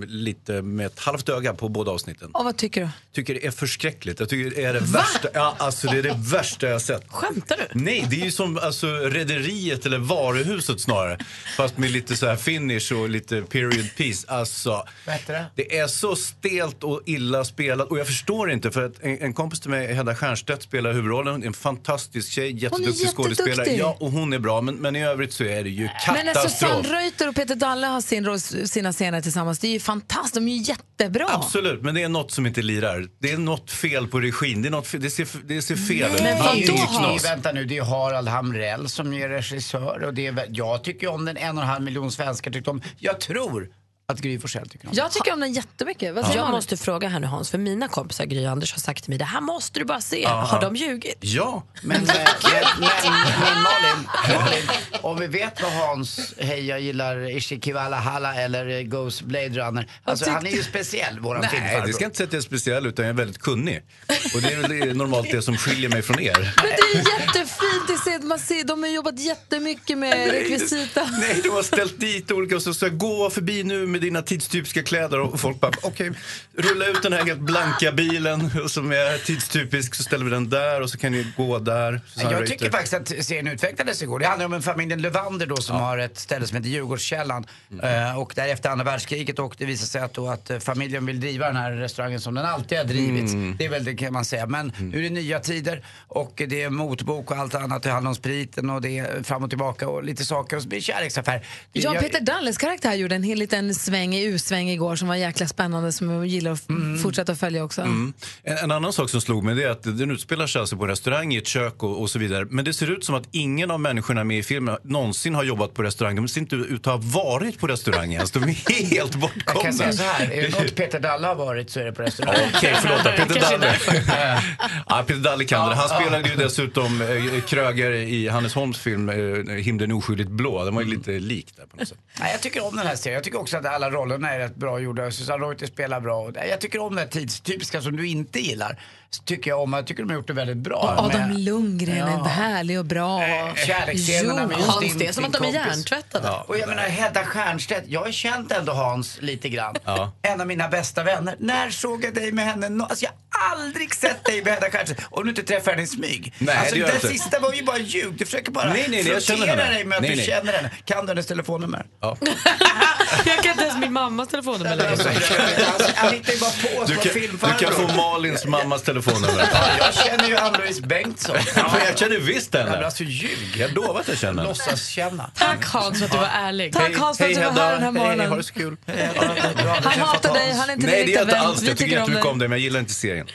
lite med ett halvt öga på båda avsnitten. Och vad tycker du? Tycker det är förskräckligt. Jag tycker det är det värsta. Ja, alltså det är det värsta jag sett. Skämtar du? Nej, det är ju som alltså, Rederiet eller Varuhuset snarare. Fast med lite så här finish och lite period piece. Alltså, heter det? är så stelt och illa spelat. Och jag förstår inte, för att en, en kompis till mig, Hedda Stiernstedt, spelar huvudrollen. En fantastisk tjej, jätteduktig skådespelare. jätteduktig. Ja, och hon är bra. Men, men i övrigt så är det ju Men alltså katastrof. Reuter och Peter Dalle har sin, sina scener tillsammans. Det är ju fantastiskt. De är ju jättebra. Absolut, men det är något som inte lirar. Det är något fel på regin. Det, är något det, ser, det ser fel ut. Men Det är vad inget då? knas. Vänta nu, det är Harald Hamrell som är regissör och det är, jag tycker om den, en och en halv miljon svenskar tyckte om. Jag tror att Gry Forssell tycker om den. Jag tycker om den jättemycket. Vad säger Jag Malin? måste fråga här nu Hans, för mina kompisar Gry och Anders har sagt till mig det här måste du bara se. Aha. Har de ljugit? Ja. Men, men, men, men Malin, Malin, om vi vet vad Hans hej jag gillar Ishikiwala Halla eller Ghost Blade Runner. Alltså han är ju speciell våran Nej, filmfarbror. det ska inte säga att jag är speciell utan jag är väldigt kunnig. Och det är väl det- normalt det som skiljer mig från er. Men det är jättefint. Det ser, man ser, de har jobbat jättemycket med rekvisita. Nej, de har ställt dit olika och så ska gå förbi nu med dina tidstypiska kläder och folk bara okej, rulla ut den här helt blanka bilen som är tidstypisk så ställer vi den där och så kan ni gå där. Jag tycker faktiskt att serien utvecklades igår. Det handlar om en familjen Levander då som har ett ställe som heter Djurgårdskällan. Eh, och där efter andra världskriget och det visar sig att, då att eh, familjen vill driva den här restaurangen som den alltid har drivits. Mm. Det är väl det kan man säga. Men nu är det nya tider och det är motbok och allt annat. Det handlar om spriten och det är fram och tillbaka och lite saker och så blir det kärleksaffär. Det- Jan jag- Peter Dalles karaktär gjorde en hel liten sväng i U-sväng igår som var jäkla spännande som jag gillar att f- fortsätta följa också. Mm. En, en annan sak som slog mig det är att den utspelar sig alltså på en restaurang i ett kök och, och så vidare. Men det ser ut som att ingen av människorna med i filmen någonsin har jobbat på restaurang. De ser inte ut att ha varit på restaurang ens. De är helt Jag bortkomna. kan säga så här, är det något Peter Dalle har varit så är det på restaurang. Okej, förlåt. då. Peter Dalle. ja, Peter Dalle kan det. Han Ja, spelade ju dessutom eh, Kröger i Hannes Holms film eh, Himlen oskyldigt blå. Den var ju lite lik där på något sätt. Nej, jag tycker om den här serien. Jag tycker också att alla rollerna är rätt bra gjorda. Susanne Reuter spelar bra. Jag tycker om det här tidstypiska som du inte gillar. Tycker jag om. Jag tycker de har gjort det väldigt bra. Och Adam med- Lundgren är Ja. härlig och bra. Kärleksscenerna med just Hans, din, det är som att de är hjärntvättade. Ja. Och jag menar Hedda Stiernstedt, jag har känt ändå Hans lite grann. En av mina bästa vänner. När såg jag dig med henne? Alltså jag har aldrig sett dig med Hedda Stiernstedt. Och du inte träffar henne i smyg. Nej, alltså det gör det inte. sista var ju bara ljug. Du försöker bara Nej, nej, nej, jag känner frottera henne. dig med att Nej, du nej. känner henne. Kan du hennes telefonnummer? Ja. Jag kan inte ens min mammas telefonnummer längre. Alltså, han hittar ju bara på Du som kan, filmfarbror. du kan få Malins mammas telefonnummer. Ja, jag känner ju Ann-Louise Bengtsson. Ja, jag känner visst Ja, men henne. alltså ljug. Jag lovar att jag känner henne. Låtsas känna. Tack Hans för att du var ärlig. Tack Hans för att du var här den här Hej, morgonen. ha det så kul. Han hatar dig, han är inte Nej, det jag inte vän. alls. Jag tycker om jättemycket dig. om det, men jag gillar inte serien.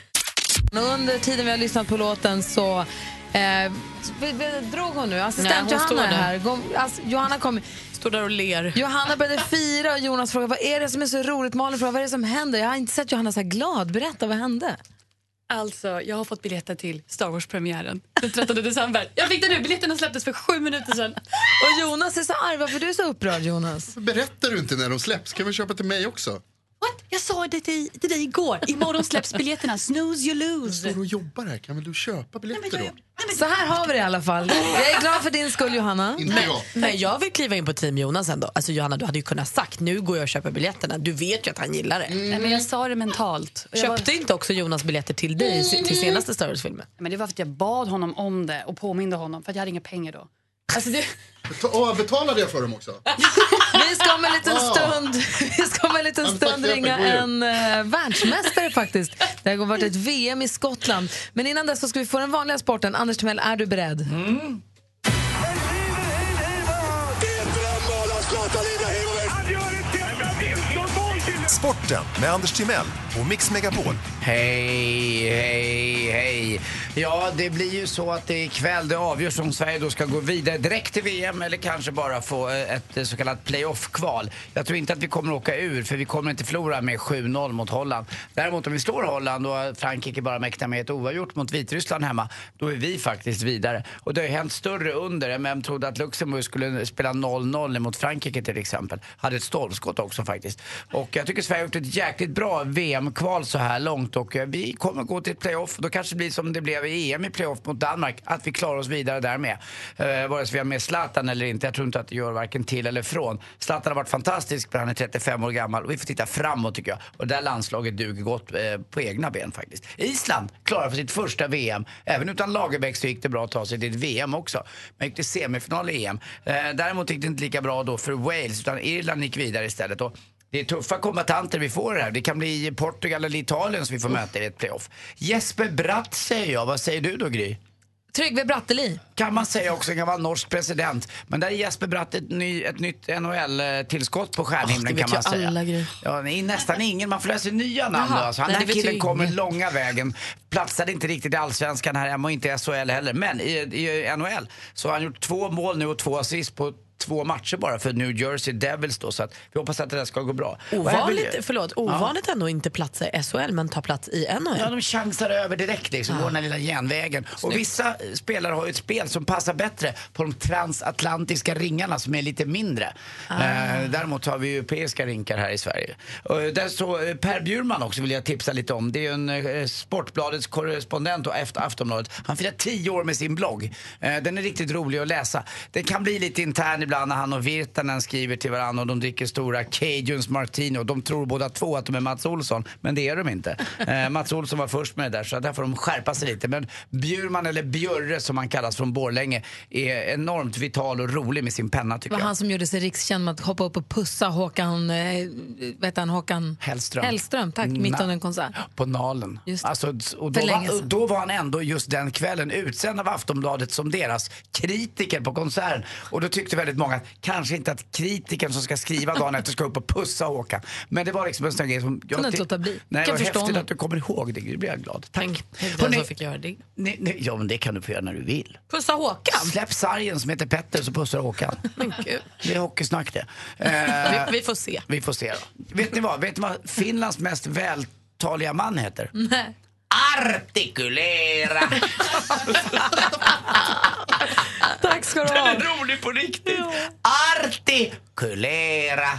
Under tiden vi har lyssnat på låten så eh, vi, vi, drog hon nu. Assistent Nej, hon Johanna är här. Alltså, Johanna kom, Står där och ler. Johanna började fira och Jonas frågade vad är det som är så roligt? Malin frågade vad är det som händer? Jag har inte sett Johanna så här glad. Berätta, vad hände? Alltså, jag har fått biljetter till Star Wars-premiären den 13 december. Jag fick det nu, biljetterna släpptes för sju minuter sedan. Och Jonas är så arg. Varför är du så upprörd Jonas? Berättar du inte när de släpps? Kan vi köpa till mig också? What? Jag sa det till, till dig igår. Imorgon släpps biljetterna. Snooze you lose. Står du och jobbar här? Kan väl du köpa biljetter då? Så här har vi det i alla fall. Jag är glad för din skull Johanna. Inte jag. Men jag vill kliva in på team Jonas ändå. Alltså Johanna, du hade ju kunnat sagt nu går jag och köper biljetterna. Du vet ju att han gillar det. Nej, men jag sa det mentalt. Och jag var- Köpte inte också Jonas biljetter till dig till senaste Star Wars-filmen? Men det var för att jag bad honom om det och påminde honom för att jag hade inga pengar då. Alltså det, Beta- betalade jag för dem också? Vi ska om en liten stund, vi ska om en liten stund ringa en uh, världsmästare faktiskt. Det har varit ett VM i Skottland. Men innan dess så ska vi få den vanliga sporten. Anders Timell, är du beredd? Sporten med Anders Timell och Mix Megapol. Hej, hej, hej. Ja, det blir ju så att det ikväll det avgörs om Sverige då ska gå vidare direkt till VM eller kanske bara få eh, ett eh, så kallat playoff-kval. Jag tror inte att vi kommer åka ur för vi kommer inte förlora med 7-0 mot Holland. Däremot om vi slår Holland och Frankrike bara mäktar med ett oavgjort mot Vitryssland hemma, då är vi faktiskt vidare. Och det har ju hänt större under. Vem trodde att Luxemburg skulle spela 0-0 mot Frankrike till exempel? Hade ett stolpskott också faktiskt. Och jag tycker Sverige har gjort ett jäkligt bra VM-kval så här långt och eh, vi kommer gå till ett playoff. Då kanske det blir som det blev i EM i playoff mot Danmark, att vi klarar oss vidare där med. Uh, vare sig vi har med Zlatan eller inte. Jag tror inte att det gör varken till eller från. Zlatan har varit fantastisk, men han är 35 år gammal och vi får titta framåt tycker jag. Och det här landslaget duger gott eh, på egna ben faktiskt. Island klarar för sitt första VM. Även utan Lagerbäck så gick det bra att ta sig till ett VM också. Man gick till semifinal i EM. Eh, däremot gick det inte lika bra då för Wales, utan Irland gick vidare istället. Och det är tuffa kombatanter vi får här. Det kan bli Portugal eller Italien som vi får möta i ett playoff. Jesper Bratt säger jag. Vad säger du då Gry? Trygve Bratteli. Kan man säga också, en gammal norsk president. Men där är Jesper Bratt ett, ny, ett nytt NHL-tillskott på stjärnhimlen Oh, kan man säga. alla. Ja, är nästan ingen, man får lära sig nya namn Jaha. Alltså, han, nej, killen kommer långa vägen. Platsade inte riktigt i Allsvenskan här hemma och inte i SHL heller. Men i, i NHL så har han gjort två mål nu och två assist på två matcher bara för New Jersey Devils då. Så att vi hoppas att det där ska gå bra. Ovanligt, förlåt, ovanligt ändå inte platsa i SHL men ta plats i NHL. Ja, de chansar över direkt liksom, går den här lilla järnvägen. Och vissa eh, spelare har ju ett spel som passar bättre på de transatlantiska ringarna som är lite mindre. Eh, däremot har vi europeiska rinkar här i Sverige. Och där så, eh, Per Bjurman också vill jag tipsa lite om. Det är en eh, Sportbladets korrespondent och efter Aftonbladet. Han firar tio år med sin blogg. Eh, den är riktigt rolig att läsa. Det kan bli lite intern ibland när han och Virtanen skriver till varandra och de dricker stora Cajuns Martini och de tror båda två att de är Mats Olsson, men det är de inte. Eh, Mats Olsson var först med det där så där får de skärpa sig lite. Men Bjurman, eller Björre som han kallas från Borlänge, är enormt vital och rolig med sin penna Det tycker var jag. han som gjorde sig rikskänd med att hoppa upp och pussa Håkan, eh, vet han, Håkan Hellström. Hellström tack, mitt under en konsert. På Nalen. Just. Alltså, och då, var, då var han ändå just den kvällen utsänd av Aftonbladet som deras kritiker på konserten. Och då tyckte väldigt många kanske inte att kritiken som ska skriva dagen efter ska upp och pussa Håkan. Men det var liksom en sån grej som... Kunde inte låta bli. Nej, det Kan var förstå häftigt honom. att du kommer ihåg det. Det blir jag glad. Tack. Den Hörrni, som fick göra det. ni, ni, ja, men det kan du få göra när du vill. Pussa Håkan. Släpp sargen som heter Petter så pussar Håkan. Men gud. Det är hockeysnack det. Eh, Vi, vi får se. vi får se då. Vet ni vad? Vet ni vad Finlands mest vältaliga man heter? Nej. Artikulera! Tack ska du Den ha. är rolig på riktigt. Artikulera!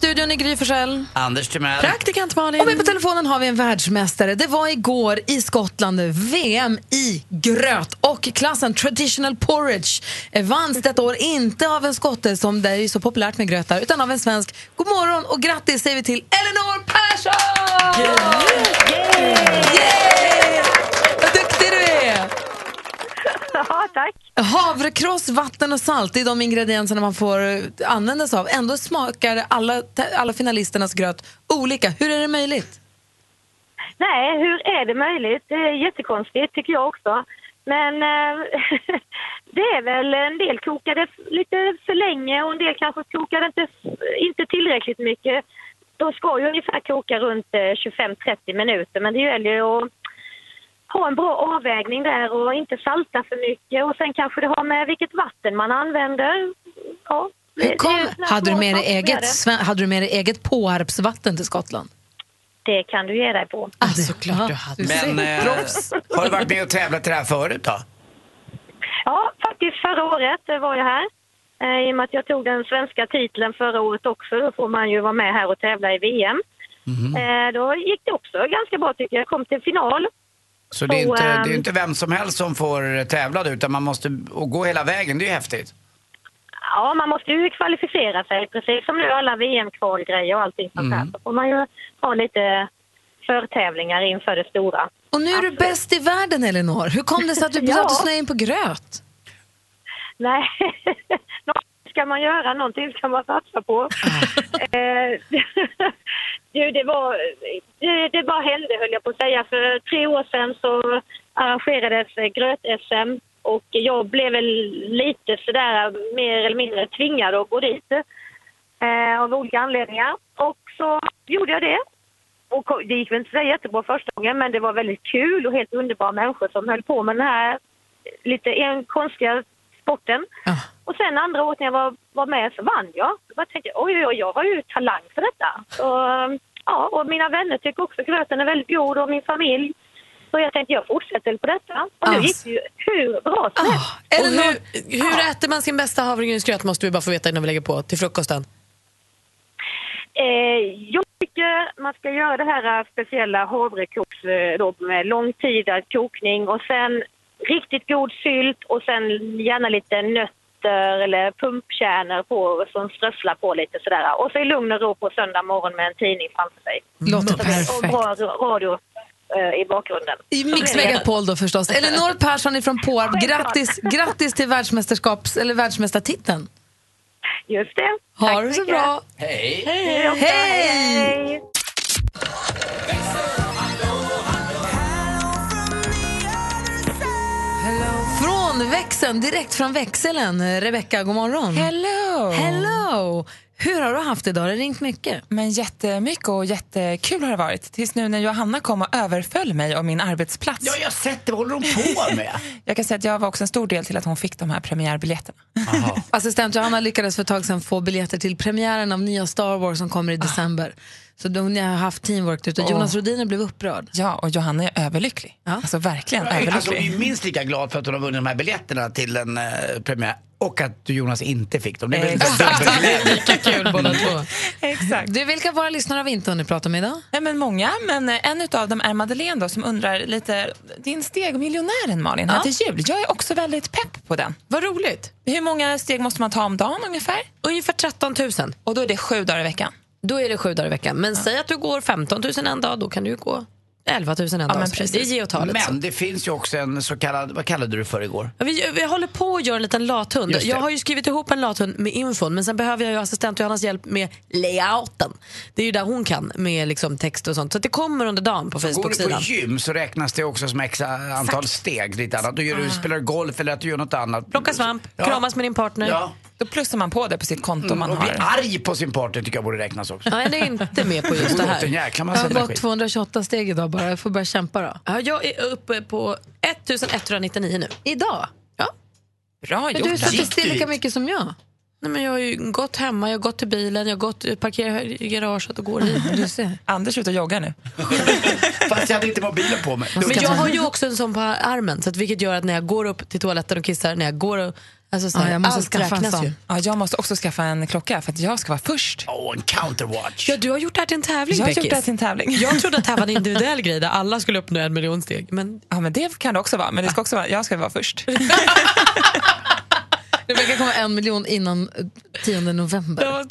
Du studion i Gry Forssell. Anders Timell. Praktikant Malin. Och med på telefonen har vi en världsmästare. Det var igår i Skottland VM i gröt och klassen traditional porridge vanns detta år inte av en skotte som det är så populärt med grötar utan av en svensk. God morgon och grattis säger vi till Elinor Persson! Yay! Vad Ja, tack. Havrekross, vatten och salt det är de ingredienserna man får eh, använda sig av. Ändå smakar alla, alla finalisternas gröt olika. Hur är det möjligt? Nej, hur är det möjligt? Det är jättekonstigt tycker jag också. Men eh, det är väl en del kokade lite för länge och en del kanske kokade inte, inte tillräckligt mycket. De ska ju ungefär koka runt eh, 25-30 minuter men det gäller ju att ha en bra avvägning där och inte salta för mycket och sen kanske det har med vilket vatten man använder. Ja, Hur kom, hade, du med dig eget, hade du med dig eget Påarpsvatten till Skottland? Det kan du ge dig på. Ah, såklart du hade. Men eh, har du varit med och tävlat i det här förut då? Ja, faktiskt förra året eh, var jag här. Eh, I och med att jag tog den svenska titeln förra året också, då får man ju vara med här och tävla i VM. Mhm. Eh, Då gick det också ganska bra tycker jag. Jag kom till final. Så det är, inte, ehm, det är inte vem som helst som får tävla utan man måste och gå hela vägen. Det är ju häftigt. Ja, man måste ju kvalificera sig, precis som nu alla VM-kvalgrejer och allting sånt Mm. där. Så får man ju ha lite förtävlingar inför det stora. Och nu är du bäst i världen, Elinor. Hur kom det sig att du, Ja. snöade in på gröt? Nej, någonting ska man göra, någonting ska man satsa på. Eh, du, det, var, det, det bara hände, höll jag på att säga. För tre år sedan så arrangerades gröt-SM och jag blev väl lite sådär mer eller mindre tvingad att gå dit eh, av olika anledningar. Och så gjorde jag det. Och det gick väl inte så jättebra första gången men det var väldigt kul och helt underbara människor som höll på med den här lite en konstiga sporten. Ah. Och sen andra året när jag var, var med så vann jag. Jag tänkte oj, oj, oj, jag har ju talang för detta. Så, ja, och mina vänner tycker också gröten är väldigt god och min familj. Så jag tänkte jag fortsätter på detta. Och nu gick det ju hur bra som helst. Och hur, hur äter man sin bästa havregrynsgröt måste vi bara få veta innan vi lägger på till frukosten. Eh, jag tycker man ska göra det här speciella havrekoks eh, då med långtida kokning och sen riktigt god sylt och sen gärna lite nötter eller pumpkärnor på som strösslar på lite sådär. Och så i lugn och ro på söndag morgon med en tidning framför sig. Låter Så det- Och bra ra- radio eh, i bakgrunden. I Mix Megapol då förstås. Elinor Persson från Påarp, grattis, grattis till världsmästerskaps, eller världsmästartiteln. Just det. Ha det så bra. Hej! Hej! Hej! Växeln, direkt från växeln. Rebecka, god morgon. Hello! Hello! Hur har du haft det idag? Har det ringt mycket? Men jättemycket och jättekul har det varit. Tills nu när Johanna kom och överföll mig om min arbetsplats. Ja, jag har sett det. Vad håller de på med? jag kan säga att jag var också en stor del till att hon fick de här premiärbiljetterna. Assistent Johanna lyckades för ett tag sedan få biljetter till premiären av nya Star Wars som kommer i december. Så de, ni har haft teamwork ute. Åh. Jonas Rodiner blev upprörd. Ja, och Johanna är överlycklig. Alltså verkligen överlycklig. Alltså, hon är minst lika glad för att hon har vunnit de här biljetterna till en eh, premiär och att du Jonas inte fick dem. Det är väl dubbelglädje. Lika kul båda två. Exakt. Du, vilka av våra lyssnare har vi inte hunnit prata med idag? Nej, men många, men eh, en av dem är Madeleine då, som undrar lite, din stegmiljonären Malin, här Ja. till jul. Jag är också väldigt pepp på den. Vad roligt. Hur många steg måste man ta om dagen ungefär? Ungefär 13 000. Och då är det sju dagar i veckan? Då är det sju dagar i veckan. Men säg att du går 15 000 en dag, då kan du ju gå 11 000 en dag. men precis. det är så. Men det finns ju också en så kallad, vad kallade du det för igår? Ja, Vi, vi håller på att göra en liten lathund. Jag har ju skrivit ihop en lathund med infon men sen behöver jag ju assistent Johannas hjälp med layouten. Det är ju där hon kan med liksom text och sånt. Så det kommer under dagen på Går du på Facebook-sidan. gym så räknas det också som x antal steg. Lite annat. Då gör du, spelar du golf eller att du gör något annat. Plocka svamp, Ja. kramas med din partner. Ja. Då plussar man på det på sitt konto man och bli har. arg på sin partner tycker jag borde räknas också. Nej, det är inte med på just det här. Jag har gått 228 steg idag bara. Jag får börja kämpa då. Ja, jag är uppe på 1199 nu. Idag? Ja. Bra Men gjort. du Gick still lika mycket som jag. Nej, men jag har ju gått hemma, jag har gått till bilen, jag har gått, parkerat i garaget och går hit. Du ser. Anders är ute och joggar nu. Fast jag hade inte mobilen på mig. Men jag har ju också en sån på armen, så att vilket gör att när jag går upp till toaletten och kissar, när jag går och Alltså, så Ja, jag måste allt skaffa en räknas sån. ju. Ja, jag måste också skaffa en klocka för att jag ska vara först. Åh, en counterwatch. Ja, du har gjort det här till en tävling, Jag har Beckis. gjort det här till en tävling. Jag trodde att det här var en individuell grej där alla skulle uppnå en miljon steg. Men... Ja, men det kan det också vara. Men det ska också vara, jag ska vara först. Rebecka kommer en miljon innan eh, 10 november.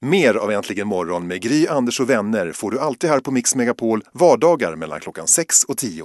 Mer av Äntligen morgon med Gry, Anders och vänner får du alltid här på Mix Megapol vardagar mellan klockan 6 och 10.